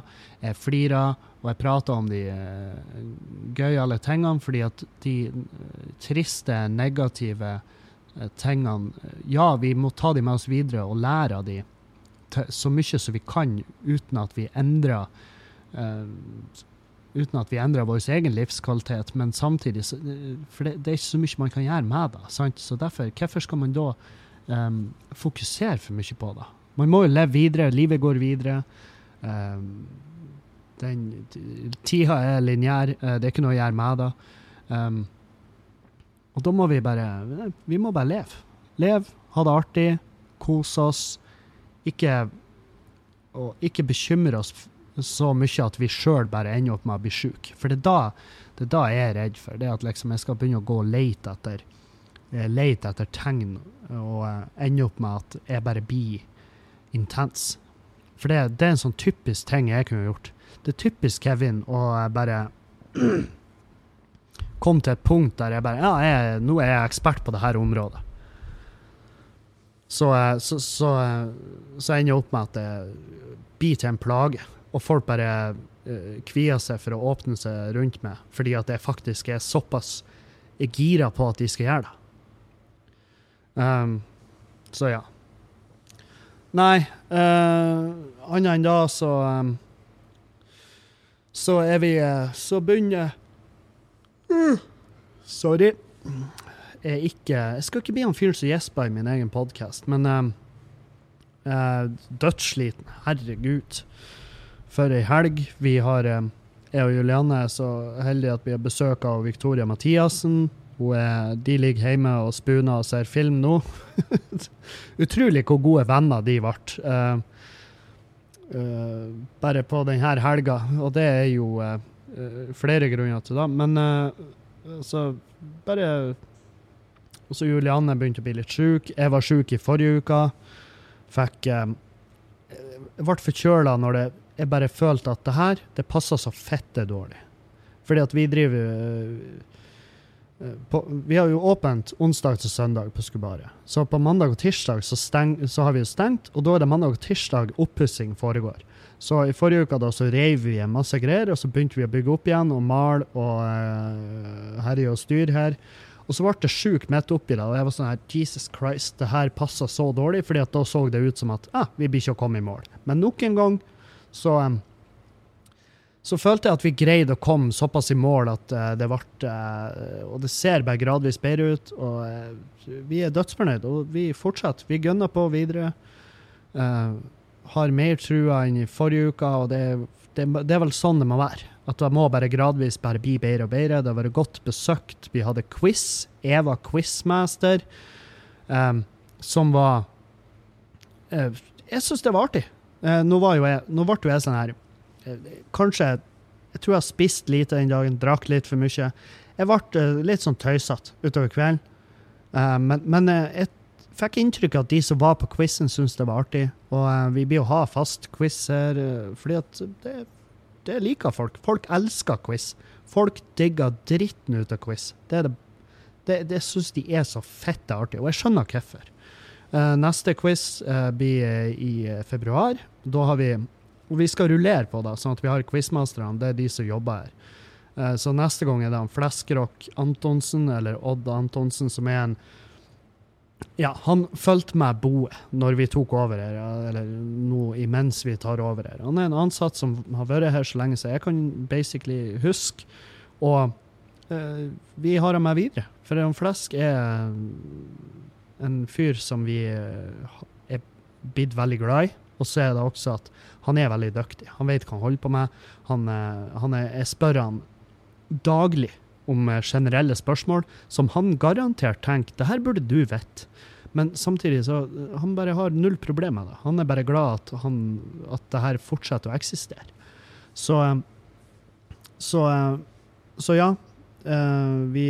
jeg flirer, og jeg prater om de uh, gøyale tingene, fordi at de eh, triste, negative eh, tingene eh, Ja, vi må ta de med oss videre og lære av de så mye som vi kan, uten at vi endrer uh, uten at vi endrer vår egen livskvalitet, men samtidig eh, For det, det er ikke så mye man kan gjøre med det. Sant? Så derfor, hvorfor skal man da um, fokusere for mye på det? Man må jo leve videre, livet går videre. Um, den, tida er lineær, eh, det er ikke noe å gjøre med det. Um, og da må vi bare Vi må bare leve. Leve, ha det artig, kose oss. Ikke, og ikke bekymre oss så mye at vi sjøl bare ender opp med å bli sjuke. For det er, da, det er da jeg er redd for. Det at liksom jeg skal begynne å gå og lete etter eh, lete etter tegn og eh, ende opp med at jeg bare blir intens. For det, det er en sånn typisk ting jeg kunne gjort. Det er typisk Kevin å bare komme til et punkt der jeg bare Ja, jeg, nå er jeg ekspert på det her området. Så, eh, så, så, eh, så ender jeg opp med at det blir til en plage. Og folk bare eh, kvier seg for å åpne seg rundt meg, fordi at jeg faktisk er såpass gira på at de skal gjøre det. Um, så ja. Nei, uh, annet enn da så um, Så er vi uh, Så begynner uh, Sorry. Jeg, ikke, jeg skal ikke bli han fyren som gjesper i min egen podkast, men um, uh, Dødssliten. Herregud. For ei helg. Vi har um, Jeg og Julianne er så heldige at vi har besøk av Victoria Mathiassen. Er, de ligger hjemme og spuner og ser film nå. Utrolig hvor gode venner de ble. Uh, uh, bare på denne helga. Og det er jo eh, flere grunner til det. Men så bare Bare Også Julianne begynte å bli litt sjuk. Jeg var sjuk i forrige uke. Fikk Jeg ble forkjøla når det Jeg bare følte at det her, det passer så fette dårlig. Fordi at vi driver på, Vi har jo åpent onsdag til søndag på Skubaret. Så på mandag og tirsdag så, steng, så har vi jo stengt, og da er det mandag og tirsdag oppussing foregår. Så i forrige uke da så reiv vi masse greier, og så begynte vi å bygge opp igjen og male og uh, herje og styre her. Og så ble det sjukt midt oppi det, og jeg var sånn her Jesus Christ, det her passa så dårlig, fordi at da så det ut som at ah, vi blir ikke å komme i mål. Men nok en gang så um, så følte jeg at vi greide å komme såpass i mål at uh, det ble uh, Og det ser bare gradvis bedre ut, og uh, vi er dødsfornøyd. Og vi fortsetter. Vi gønner på videre. har mer trua enn i forrige uke, og det, det, det, er vel sånn det må være. At det må bare gradvis bare bli bedre og bedre. Det har vært godt besøkt. Vi hadde quiz. Eva quizmaster, um, som var Jeg syns det var artig. nå, var jo jeg, nå ble jo jeg sånn her Kanskje Jeg tror jeg har spist lite den dagen, drakk litt for mye. Jeg ble uh, litt sånn tøysete utover kvelden. Uh, men, men uh, jeg fikk inntrykk av at de som var på quizen, syntes det var artig. Og vi blir å ha fast quiz her, fordi at det, det, liker folk. Folk elsker quiz. Folk digger dritten ut av quiz. Det, det, det, det syns de er så fette artig, og jeg skjønner hvorfor. neste quiz blir i februar. Da har vi og vi skal rullere på det, sånn at vi har quizmasterne. Det er de som jobber her. Uh, så neste gang er det han Fleskerock Antonsen, eller Odd Antonsen, som er en Ja, han fulgte meg boet når vi tok over her, eller nå imens vi tar over her. Han er en ansatt som har vært her så lenge så jeg kan basically huske. Og uh, vi har ham med videre. For han Flesk er en fyr som vi uh, er blitt veldig glad i. Og så er det også at han er veldig dyktig. Han vet hva han holder på med. Han, han er, jeg spør han daglig om eh, generelle spørsmål som han garantert tenker det her burde du vite. Men samtidig så han bare har null problem med det. Han er bare glad at, han, at det her fortsetter å eksistere. Så Så, så ja. Eh, vi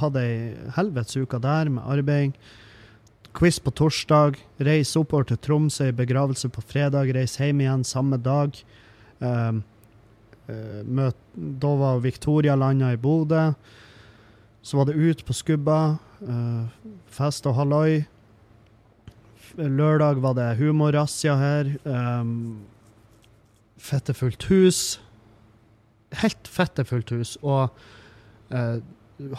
hadde ei helvetes uke der med arbeid. Quiz på torsdag. Reis oppover til Tromsø i begravelse på fredag. Reis hjem igjen samme dag. Um, uh, møt, da var Victoria landa i Bodø. Så var det ut på Skubba. Uh, fest og halloi. Lørdag var det humorrazzia her. Um, fettefullt hus. Helt fettefullt hus. Og uh,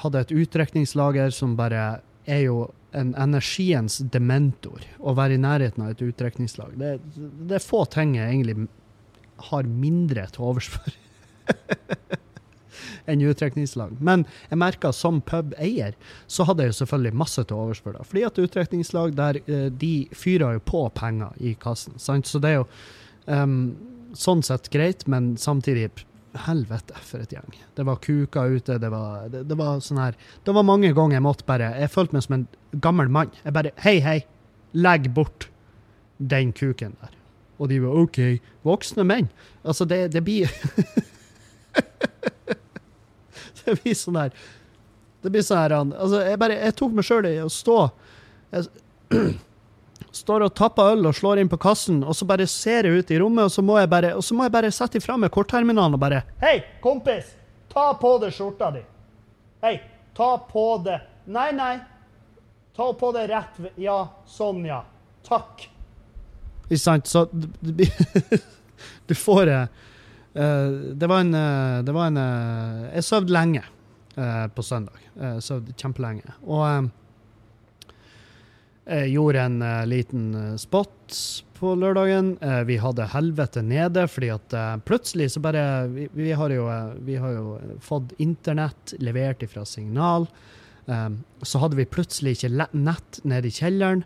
hadde et utdrikningslager som bare er jo en energiens dementor å være i nærheten av et utdrikningslag. Det, det, er få ting jeg egentlig har mindre til overs for enn utdrikningslag. Men jeg merka som pubeier, så hadde jeg jo selvfølgelig masse til overs for det. Fordi at utdrikningslag der eh, de fyrer jo på penger i kassen. Sant? Så det er jo um, sånn sett greit, men samtidig Helvete, for et gjeng. Det var kuker ute, det var, det, det var sånn her Det var mange ganger jeg måtte bare Jeg følte meg som en gammel mann. Jeg bare Hei, hei, legg bort den kuken der. Og de var OK. Voksne menn. Altså, det, det blir Det blir sånn her Det blir sånn her Altså, jeg bare Jeg tok meg sjøl i å stå jeg, står og tapper øl og slår inn på kassen, og så bare ser jeg ut i rommet, og så må jeg bare, og så må jeg bare sette ifra meg kortterminalen og bare Hei, kompis! Ta på deg skjorta di. Hei, ta på det Nei, nei. Ta på det rett Ja, sånn, ja. Takk. Ikke sant? Så du, får det. Det var en uh, Det var en Jeg sov lenge på søndag. Jeg sov kjempelenge. Og jeg gjorde en uh, liten uh, spot på lørdagen. Uh, vi hadde helvete nede, fordi at plutselig så bare vi, vi, har jo, vi, har jo, fått internett levert ifra Signal. så hadde vi plutselig ikke nett nede i kjelleren.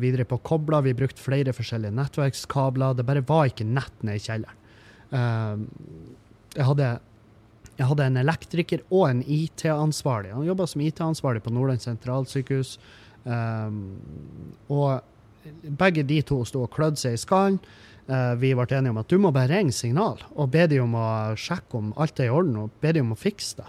videre på kobla. Vi brukte flere forskjellige nettverkskabler. Det bare var ikke nett nede i kjelleren. jeg hadde jeg hadde en elektriker og en IT-ansvarlig. Han jobba som IT-ansvarlig på Nordland sentralsykehus. Um, og begge de to sto og klødde seg i skallen. Uh, vi ble enige om at du må bare ringe Signal og be dem om å sjekke om alt er i orden, og be dem om å fikse det.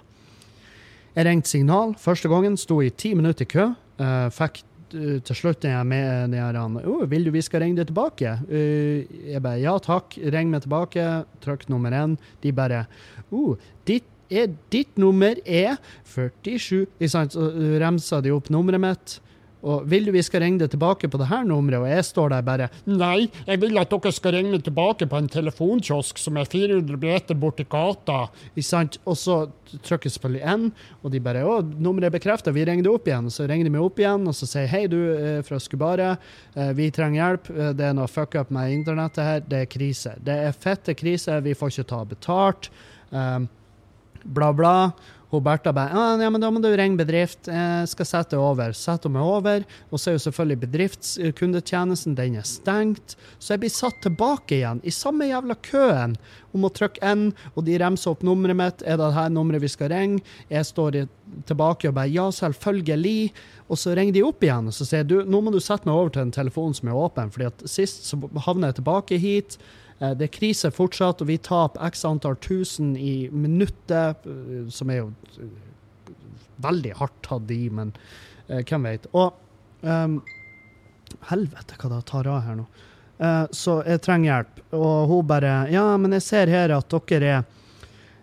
Jeg ringte Signal første gangen, sto i ti minutter i kø. Uh, fikk uh, til slutt den jeg med den her oh, 'Vil du vi skal ringe deg tilbake?' jeg bare 'ja takk, ring meg tilbake'. Trykk nummer én. De bare oh, ditt er, ditt nummer er 47 Så remsa de opp nummeret mitt. Og vil du vi skal ringe deg tilbake på det her nummeret, og jeg står der bare Nei, jeg vil at dere skal ringe meg tilbake på en telefonkiosk som er 400 meter borti gata. Ikke sant? Og så trykker selvfølgelig N, og de bare 'Å, nummeret er bekrefta, vi ringer deg opp igjen.' Så ringer de meg opp igjen, og så sier 'Hei, du er fra Skubare. Eh, Vi trenger hjelp. Eh, Det er noe fuck up med internettet her. Det er krise. Det er fette krise. Vi får ikke ta betalt. Bla, bla. Hun Bertha bare «Ah, ja, men da må du ringe bedrift. Jeg skal sette over. Setter hun meg over, og så er jo selvfølgelig bedriftskundetjenesten den er stengt. Så jeg blir satt tilbake igjen i samme jævla køen om å trykke N, og de remser opp nummeret mitt. Er det her nummeret vi skal ringe? Jeg står tilbake og bare ja, selvfølgelig. Og så ringer de opp igjen og så sier du, nå må du sette meg over til en telefon som er åpen, fordi at sist så havner jeg tilbake hit. Eh, Det er krise fortsatt, og vi taper x antall tusen i minuttet, eh, som er jo eh, veldig hardt tatt i, men hvem vet. Og um, Helvete, hva det tar av her nå. Uh, så jeg trenger hjelp. Og hun bare Ja, men jeg ser her at dere er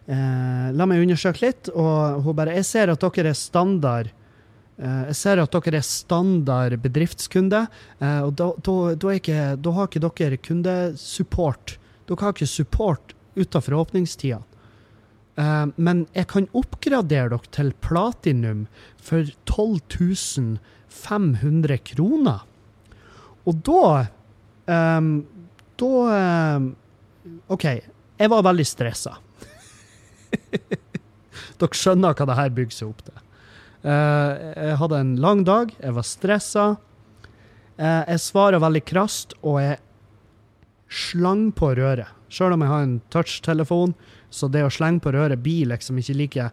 uh, La meg undersøke litt. Og hun bare Jeg ser at dere er standard. Eh, jeg ser at dere er standard bedriftskunde, eh, og da, da, da, ikke, da har ikke dere kundesupport. Dere har ikke support utenfor åpningstida. Eh, men jeg kan oppgradere dere til platinum for 12 500 kroner. Og da Da OK, jeg var veldig stressa. dere skjønner hva det her bygger seg opp til. Eh, jeg hadde en lang dag, jeg var stressa. Eh, jeg svarer veldig krast, og jeg slang på røret. Sjøl om jeg har en touchtelefon, så det å slenge på røret blir liksom ikke like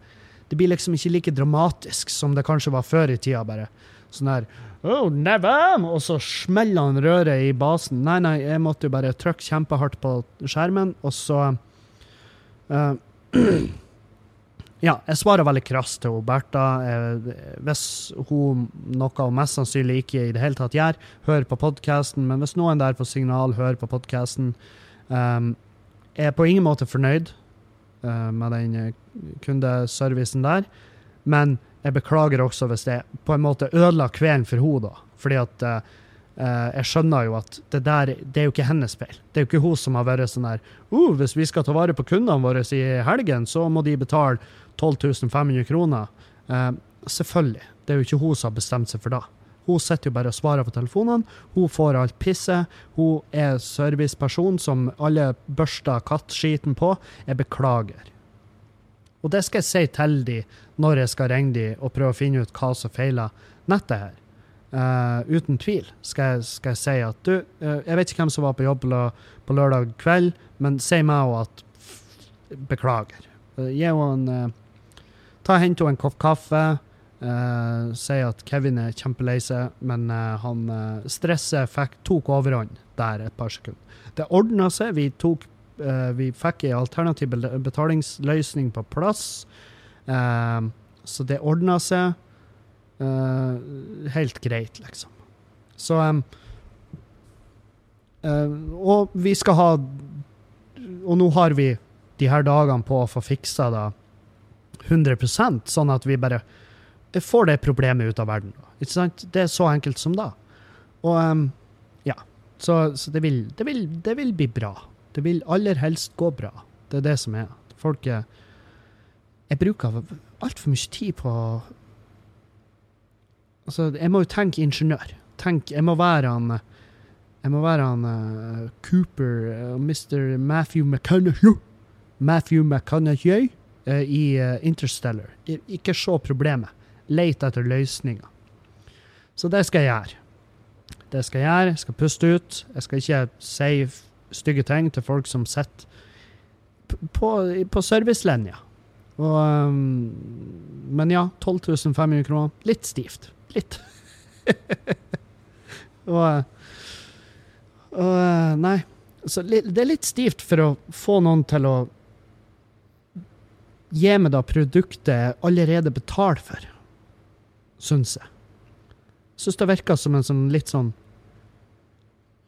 Det blir liksom ikke like dramatisk som det kanskje var før i tida, bare. Sånn der Oh, never! Og så smeller han røret i basen. Nei, nei, jeg måtte jo bare trykke kjempehardt på skjermen, og så eh, Ja, jeg svarer veldig krast til Bertha. Eh, hvis hun noe hun mest sannsynlig ikke i det hele tatt gjør, hører på podkasten, men hvis noen der på signal hører på podkasten um, Jeg er på ingen måte fornøyd uh, med den eh, kundeservicen der, men jeg beklager også hvis det på en måte ødela kvelden for henne, da. Fordi at eh, jeg skjønner jo at det der det er jo ikke hennes feil. Det er jo ikke hun som har vært sånn der uh, Hvis vi skal ta vare på kundene våre i helgen, så må de betale 12 500 kroner. Uh, selvfølgelig. Det er jo ikke hun som har bestemt seg for det. Hun sitter jo bare og svarer på telefonene. Hun får alt pisset. Hun er serviceperson som alle børster kattskiten på. Jeg beklager. Og det skal jeg si til de når jeg skal ringe de og prøve å finne ut hva som feiler nettet her. Eh, uten tvil skal jeg, skal jeg si at du, uh, jeg vet ikke hvem som var på jobb på, lø- på lørdag kveld, men si meg òg at beklager. Uh, gi henne en Ta Hent henne en kopp kaffe. si at Kevin er kjempelei seg, men han stresset fikk, tok overhånd der et par sekunder. Det ordna seg. Vi, tok, vi fikk en alternativ betalingsløsning på plass. Så det ordna seg eh, helt greit, liksom. Så um, uh, Og vi skal ha Og nå har vi de her dagene på å få fiksa det 100% sånn at vi bare får det problemet ut av verden. Ikke sant? Det er så enkelt som da. Og um, ja. Så, så det, vil, det, vil, det vil bli bra. Det vil aller helst gå bra. Det er det som er. Folk er Jeg bruker altfor mye tid på Altså, jeg må jo tenke ingeniør. Tenk, jeg må være han Jeg må være han uh, Cooper, uh, Mr. Matthew McConaughey Matthew McConaughey uh, i eh, Interstellar. Ikke se problemet. Lete etter løsninger. Så det skal jeg gjøre. Det skal jeg gjøre. Jeg skal puste ut. Jeg skal ikke si stygge ting til folk som sitter på, på servicelinja. Og, um, men ja, 12 500 kroner. Litt stivt. Litt. og, og eh, Nei. Så det er litt stivt for å få noen til å gi meg da produktet jeg allerede betaler for, syns jeg. Syns det virker som en sånn litt sånn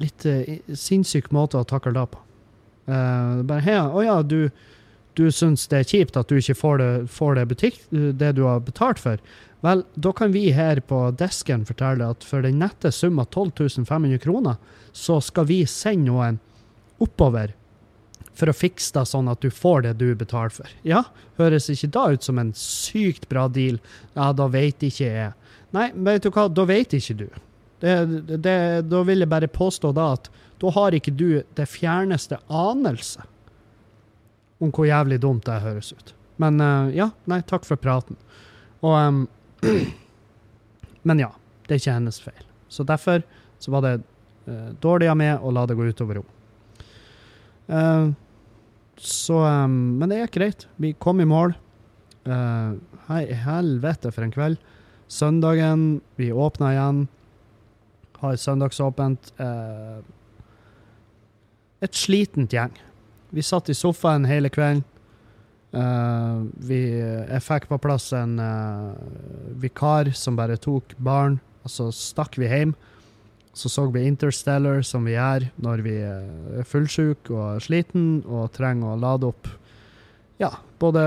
Litt uh, sinnssyk måte å takle det på. Uh, bare hei, å ja, du, du syns det er kjipt at du ikke får det, får det butikk, det du har betalt for. Vel, da kan vi her på desken fortelle at for den nette sum av 12 500 kroner, så skal vi sende noen oppover for å fikse det sånn at du får det du betaler for. Ja, høres ikke da ut som en sykt bra deal? Ja, da vet ikke jeg. Nei, vet du hva, da vet ikke du. Det, det, da vil jeg bare påstå da at da har ikke du det fjerneste anelse om hvor jævlig dumt det høres ut. Men eh, ja, nei, takk for praten. Og em, Men ja, det er ikke hennes feil. Så derfor så var det uh, dårlig av meg å la det gå utover henne. Uh, så um, Men det gikk greit. Vi kom i mål. Uh, hei, helvete for en kveld. Søndagen, vi åpna igjen. Har søndagsåpent. Uh, et slitent gjeng. Vi satt i sofaen hele kvelden. Eh, vi, jeg fikk på plass en uh, vikar som bare tok barn, og så stakk vi hjem. Så så vi Interstellar, som vi gjør når vi eh, er fullsjuke og sliten og trenger å lade opp ja, både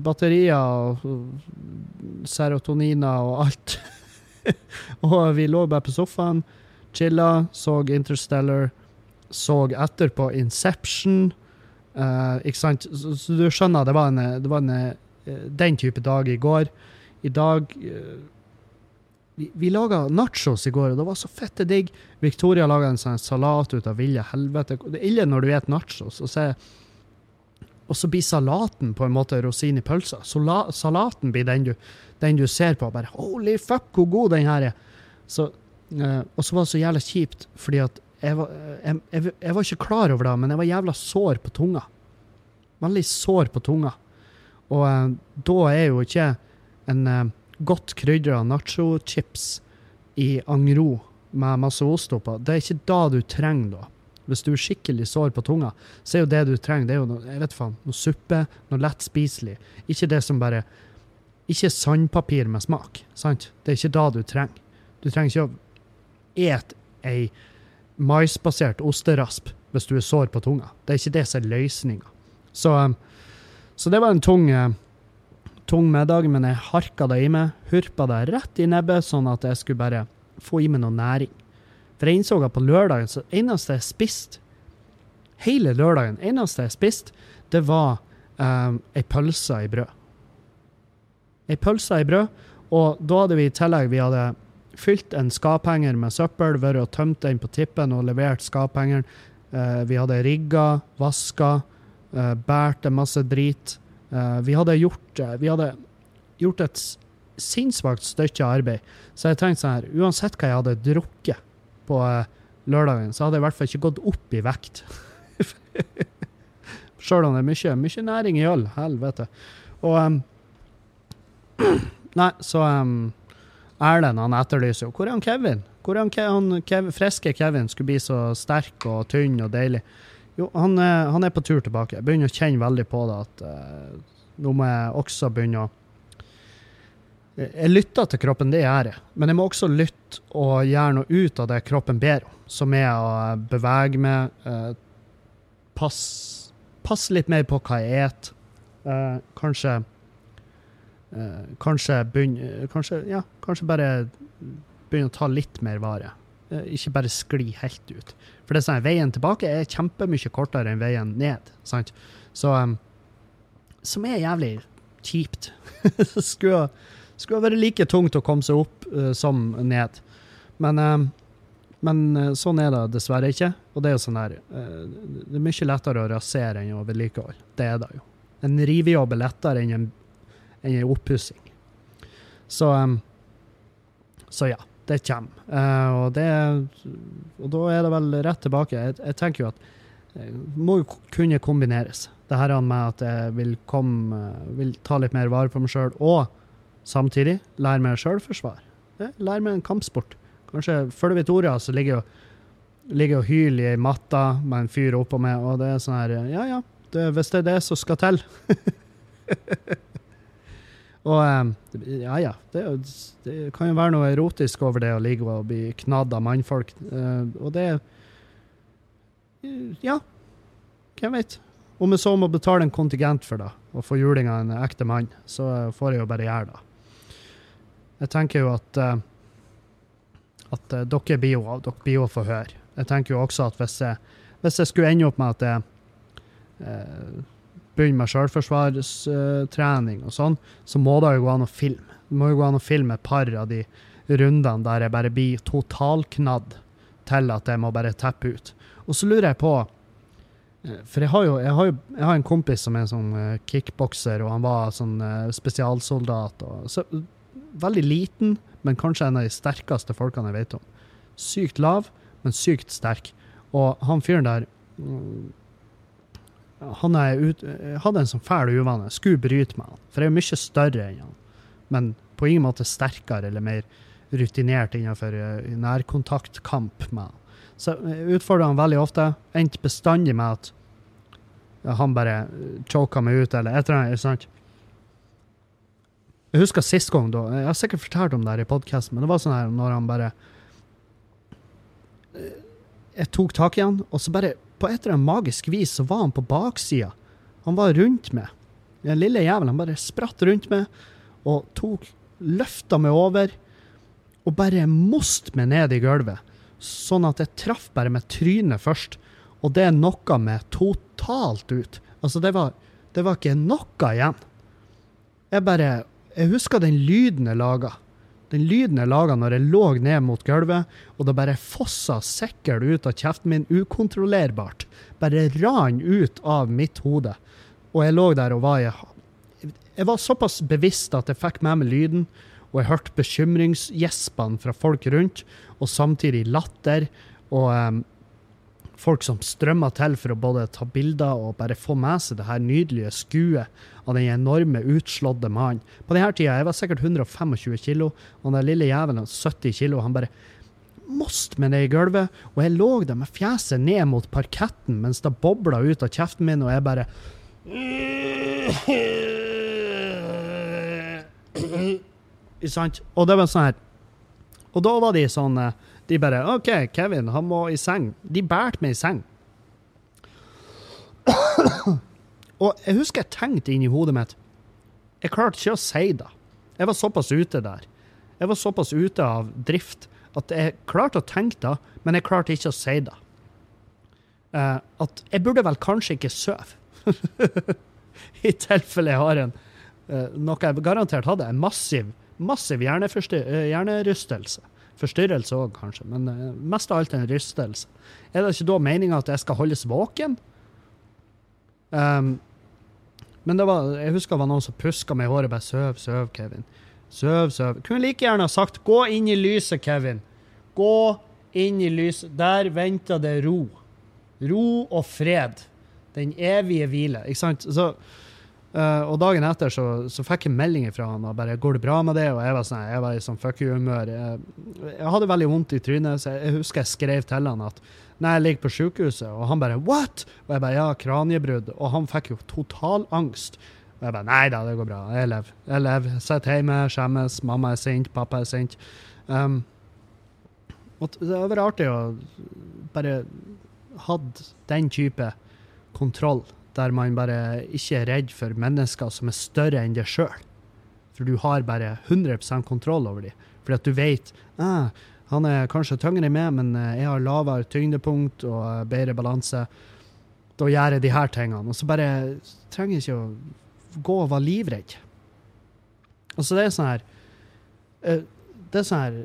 batterier og serotoniner og alt. og vi lå bare på sofaen, chilla, så Interstellar, så etterpå Inception. Eh, ikke sant? Så, så du skjønner, det var, en, det var en, eh, den type dag i går. I dag uh, Vi, vi laga nachos i går, og det var så fette digg. Victoria laga en sånn salat ut av ville helvete. Det er ille når du spiser nachos, og så, og så blir salaten på en måte rosin i pølsa. Salaten blir den du, den du ser på, bare Holy fuck, hvor god den her er! Så, uh, og så var det så jævlig kjipt, fordi at jeg var, jeg, jeg, var ikke klar over det, men jeg var jævla sår på tunga. Veldig sår på tunga. Og eh, da er jo ikke en eh, godt krydra nacho-chips i angro med masse ost oppå, det er ikke da du trenger da. Hvis du er skikkelig sår på tunga, så er jo det du trenger, det er jo noe, jeg vet faen, noe suppe, noe lett spiselig. Ikke det som bare Ikke sandpapir med smak, sant? Det er ikke da du trenger. Du trenger ikke å ete ei maisbasert osterasp hvis du er sår på tunga. Det er ikke det som er løsninga. Så, um, så det var en tung, eh, tung middag, men jeg harka det i meg, hurpa det rett i nebbet, sånn at jeg skulle bare få i meg noe næring. For jeg innså at på lørdagen så eneste jeg spiste hele lørdagen, eneste jeg spiste, det var um, ei pølse i brød. Ei pølse i brød, og da hadde vi i tillegg vi hadde fylt en skaphenger med søppel, vært og tømt den på tippen og levert skaphengeren. Eh, vi hadde rigga, vaska, eh, båret masse drit. Eh, vi hadde gjort, eh, vi hadde gjort et sinnssvakt stykke arbeid. Så jeg tenkte sånn her, uansett hva jeg hadde drukket på eh, lørdagen, så hadde jeg i hvert fall ikke gått opp i vekt. Sjøl om det er mye, mye næring i øl. Helvete. Og um, Nei, så um, Erlend han etterlyser jo Hvor er han Kevin? Hvor er han, Ke han Kev friske Kevin skulle bli så sterk og tynn og deilig? Jo, han, er- han er på tur tilbake. Jeg begynner å kjenne veldig på det at uh, nå må jeg også begynne å Jeg lytter til kroppen, det gjør jeg. Men jeg må også lytte og gjøre noe ut av det kroppen ber om. Som er å bevege meg, uh, passe pass litt mer på hva jeg et. uh, kanskje eh, Kanskje begynne Kanskje, ja, kanskje bare begynne å ta litt mer vare. Eh, ikke bare skli helt ut. For det er sånn, veien tilbake er kjempemye kortere enn veien ned. Sant? Så um, Som er jævlig kjipt. skulle, skulle være like tungt å komme seg opp uh, som ned. Men, um, men eh, sånn er det dessverre ikke. Og det er jo sånn her eh, Det er mye lettere å rasere enn å vedlikeholde. Det er det jo. En rivejobb er lettere enn en, en oppussing. Så Så ja, det kommer. Eh, og, det, og da er det vel rett tilbake. Jeg, jeg tenker jo at det må jo kunne kombineres. Det her med at jeg vil, komme, vil ta litt mer vare på meg sjøl, og samtidig lære meg sjølforsvar. Lære meg en kampsport. Kanskje følger vi Tora, så ligger jo ligger og hyler i matta med en fyr oppå meg, og det er sånn her Ja, ja, det, hvis det er det som skal til. og eh, ja, ja. Det, det kan jo være noe erotisk over det å ligge og bli knadd av mannfolk. eh, og det Ja, hvem vet? Om jeg så må betale en kontingent for det, og få juling av en ekte mann, så får jeg jo bare gjøre det. Jeg tenker jo at eh, at eh, dere blir jo dere blir jo få høre. Jeg tenker jo også at hvis jeg, hvis jeg skulle ende opp med at jeg eh, begynner med sjølforsvarstrening og sånn, så må det jo gå an å filme. Det må jo gå an å filme et par av de rundene der jeg bare blir totalknadd til at jeg må bare teppe ut. Og så lurer jeg på eh, For jeg har jo, jeg har jo jeg har en kompis som er sånn eh, kickbokser, og han var sånn eh, spesialsoldat. Og, så, veldig liten, men kanskje en av de sterkeste folkene jeg vet om. Sykt lav, men sykt sterk. Og han fyren der mm, han ut, hadde en sånn fæl uvane. Skulle bryte han. For jeg er mye større enn han. Men på ingen måte sterkere eller mer rutinert innenfor eh, nærkontaktkamp med han. Så jeg utfordra han veldig ofte. Endte bestandig med at han bare choka meg ut, eller et eller annet. sant? Jeg husker sist gang, da, jeg har sikkert fortalt om det her i podkasten, men det var sånn her når han bare eh, Jeg tok tak i han, og så bare på et eller annet magisk vis så var han på baksida. Han var rundt meg. Den lille jævelen bare spratt rundt meg og tok Løfta meg over og bare most meg ned i gulvet. Sånn at jeg traff bare med trynet først, og det knocka meg totalt ut. Altså, det var, det var ikke noe igjen. Jeg bare Jeg husker den lyden jeg laga. Den lyden jeg laga når jeg lå ned mot gulvet, og det bare fossa sikkel ut av kjeften min ukontrollerbart. Bare ran ut av mitt hode. Og jeg lå der og var i Jeg var såpass bevisst at jeg fikk med meg lyden, og jeg hørte bekymringsgjespene fra folk rundt, og samtidig latter. Og um, folk som strømma til for å både ta bilder og bare få med seg det her nydelige skuet av den enorme, utslåtte mannen. På denne tida, jeg var sikkert 125 kilo, og den lille jævelen 70 kilo. Han bare most med ned i gulvet, og jeg lå der med fjeset ned mot parketten mens det bobla ut av kjeften min, og jeg bare Sant? Og det var sånn her Og da var de sånn eh, De bare OK, Kevin, han må i seng. De bærte meg i seng. Og jeg husker jeg tenkte inni hodet mitt Jeg klarte ikke å si det. Jeg var såpass ute der. Jeg var såpass ute av drift at jeg klarte å tenke det, men jeg klarte ikke å si det. Uh, at jeg burde vel kanskje ikke sove. I tilfelle jeg har en uh, noe jeg garantert hadde, en massiv massiv eh, hjernerystelse. Forstyrrelse òg, kanskje, men uh, mest av alt en rystelse. Er det ikke da meninga at jeg skal holdes våken? Um, men det var, jeg husker det var noen som puska meg i håret. bare Søv, søv, Kevin. Søv, søv. Kunne like gjerne sagt 'gå inn i lyset', Kevin. Gå inn i lyset. Der venter det ro. Ro og fred. Den evige hvile. Ikke sant? Så Uh, og dagen etter så, så, fikk jeg meldinger fra han og bare 'Går det bra med det?' Og jeg var sånn, jeg var i sånn fuck you-humør. Jeg, jeg, hadde veldig vondt i trynet, så jeg, jeg, husker jeg skrev til han at nei, jeg ligger på sykehuset. Og han bare 'what?' Og jeg bare 'ja, kraniebrudd'. Og han fikk jo total angst. Og jeg bare 'nei da, det går bra. Jeg lever. Jeg lever. Sitter hjemme, skjemmes. Mamma er sint, pappa er sint'. Um, og det hadde vært artig å bare hatt den type kontroll der man bare ikke er redd for mennesker som er større enn deg sjøl. For du har bare 100 kontroll over dem. Fordi at du vet ah, han er kanskje tyngre enn meg, men eh, jeg har lavere tyngdepunkt og eh, bedre balanse. Da gjør jeg de her tingene. Og så bare trenger jeg ikke å gå og være livredd. Altså, det er sånn her eh, Det er sånn her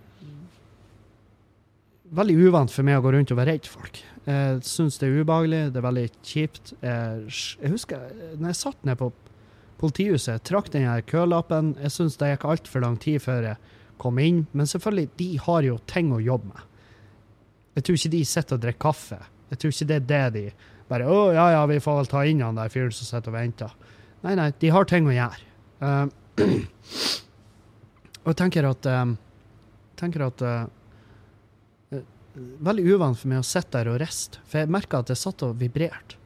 Veldig uvant for meg å gå rundt og være redd folk. Jeg syns det er ubehagelig, det er veldig kjipt. Jeg, jeg husker når jeg satt ned på politihuset, trakk den her kølappen. Jeg syns det gikk altfor lang tid før jeg kom inn. Men selvfølgelig, de har jo ting å jobbe med. Jeg tror ikke de sitter og drikker kaffe. Jeg tror ikke det er det de bare Å, ja ja, vi får vel ta inn han der fyren som sitter og venter. Nei, nei, de har ting å gjøre. Uh, og jeg tenker at um, tenker at uh, veldig uvant for meg å sitte der og riste. For jeg merka at jeg satt og vibrerte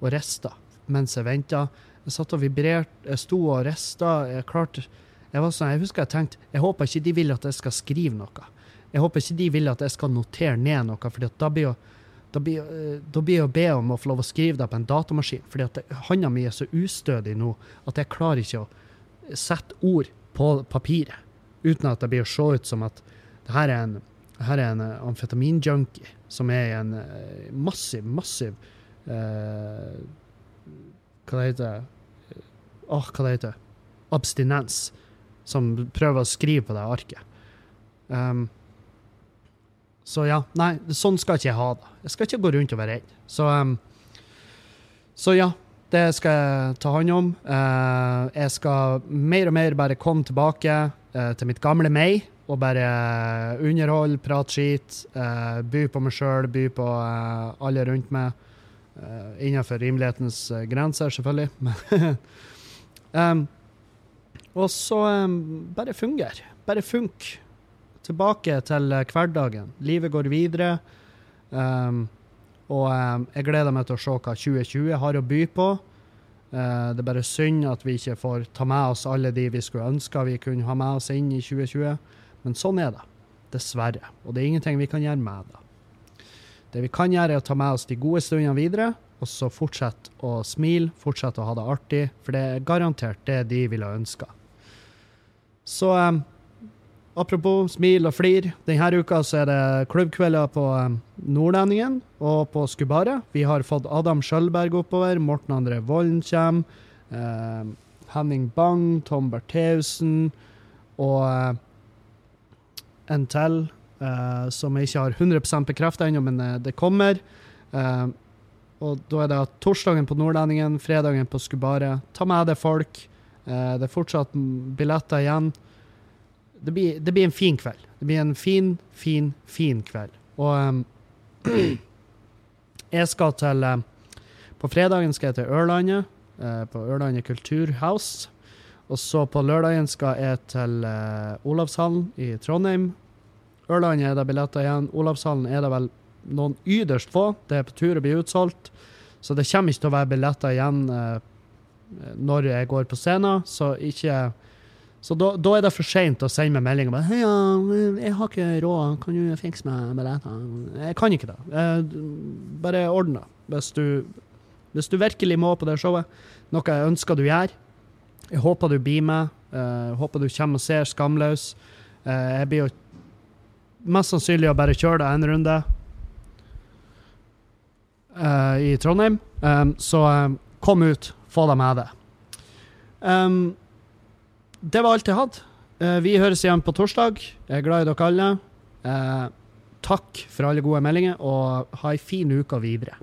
og rista mens jeg venta. Jeg satt og vibrerte, jeg sto og rista. Jeg klarte jeg, var sånn, jeg husker jeg tenkte jeg håper ikke de vil at jeg skal skrive noe. Jeg håper ikke de vil at jeg skal notere ned noe, for da blir jo eh, da blir jeg å be om å få lov å skrive det på en datamaskin. fordi at hånda mi er så ustødig nå at jeg klarer ikke å sette ord på papiret uten at det blir å se ut som at det her er en, her er en eh, amfetaminjunkie som er i en eh, massiv, massiv eh, Hva det heter Åh, hva det heter Abstinens. Som prøver å skrive på det arket. Um, så ja, nei, sånn skal ikke jeg ha det. Jeg skal ikke gå rundt og være redd. Så, um, så ja, det skal jeg ta hånd om. Uh, jeg skal mer og mer bare komme tilbake uh, til mitt gamle meg og bare underholde, prate skit, uh, by på meg sjøl, by på uh, alle rundt meg. Uh, innenfor rimelighetens grenser, selvfølgelig. Um, og så um, bare fungere. Bare funk. Tilbake til hverdagen. Livet går videre. Um, og jeg gleder meg til å se hva 2020 har å by på. Det er bare synd at vi ikke får ta med oss alle de vi skulle ønske vi kunne ha med oss inn i 2020. Men sånn er det. Dessverre. Og det er ingenting vi kan gjøre med det. Det vi kan gjøre, er å ta med oss de gode stundene videre, og så fortsette å smile, fortsette å ha det artig, for det er garantert det de ville ønska. Så um, apropos smil og flir, denne uka så er det klubbkvelder på um, Nordlendingen og på Skubare. Vi har fått Adam Skjølberg oppover, Morten André Volden kommer, um, Henning Bang, Tom Bertheussen og en til uh, som jeg ikke har 100% bekrefta ennå, men eh, det kommer. Uh, og da er det torsdagen på Nordlendingen, fredagen på Skubare. Ta med deg folk. Uh, det er fortsatt billetter igjen. Det blir, det blir en fin kveld. Det blir en fin, fin, fin kveld. Og um, jeg skal til På fredagen skal jeg til Ørlandet, på Ørlandet Kulturhouse. Og så på lørdagen skal jeg til uh, Olavshallen i Trondheim. Ørland er det billetter igjen. Olavshallen er det vel noen yderst få. Det er på tur å bli utsolgt. Så det kommer ikke til å være billetter igjen uh, når jeg går på scenen. Så ikke Så da, da er det for seint å sende meg melding og bare Hei, jeg har ikke råd, kan du fikse meg billetter? Jeg kan ikke det. Bare ordne det. Hvis hvis du virkelig må på det showet, noe jeg ønsker du gjør. Jeg håper du blir med. Jeg håper du kommer og ser Skamløs. Eh, jeg blir jo mest sannsynlig å bare kjøre det en runde eh, i Trondheim. Så kom ut, få deg med det. Det var alt jeg hadde. Eh, vi høres igjen på torsdag. Jeg er glad i dere alle. Eh, takk for alle gode meldinger, og ha ei fin uke videre.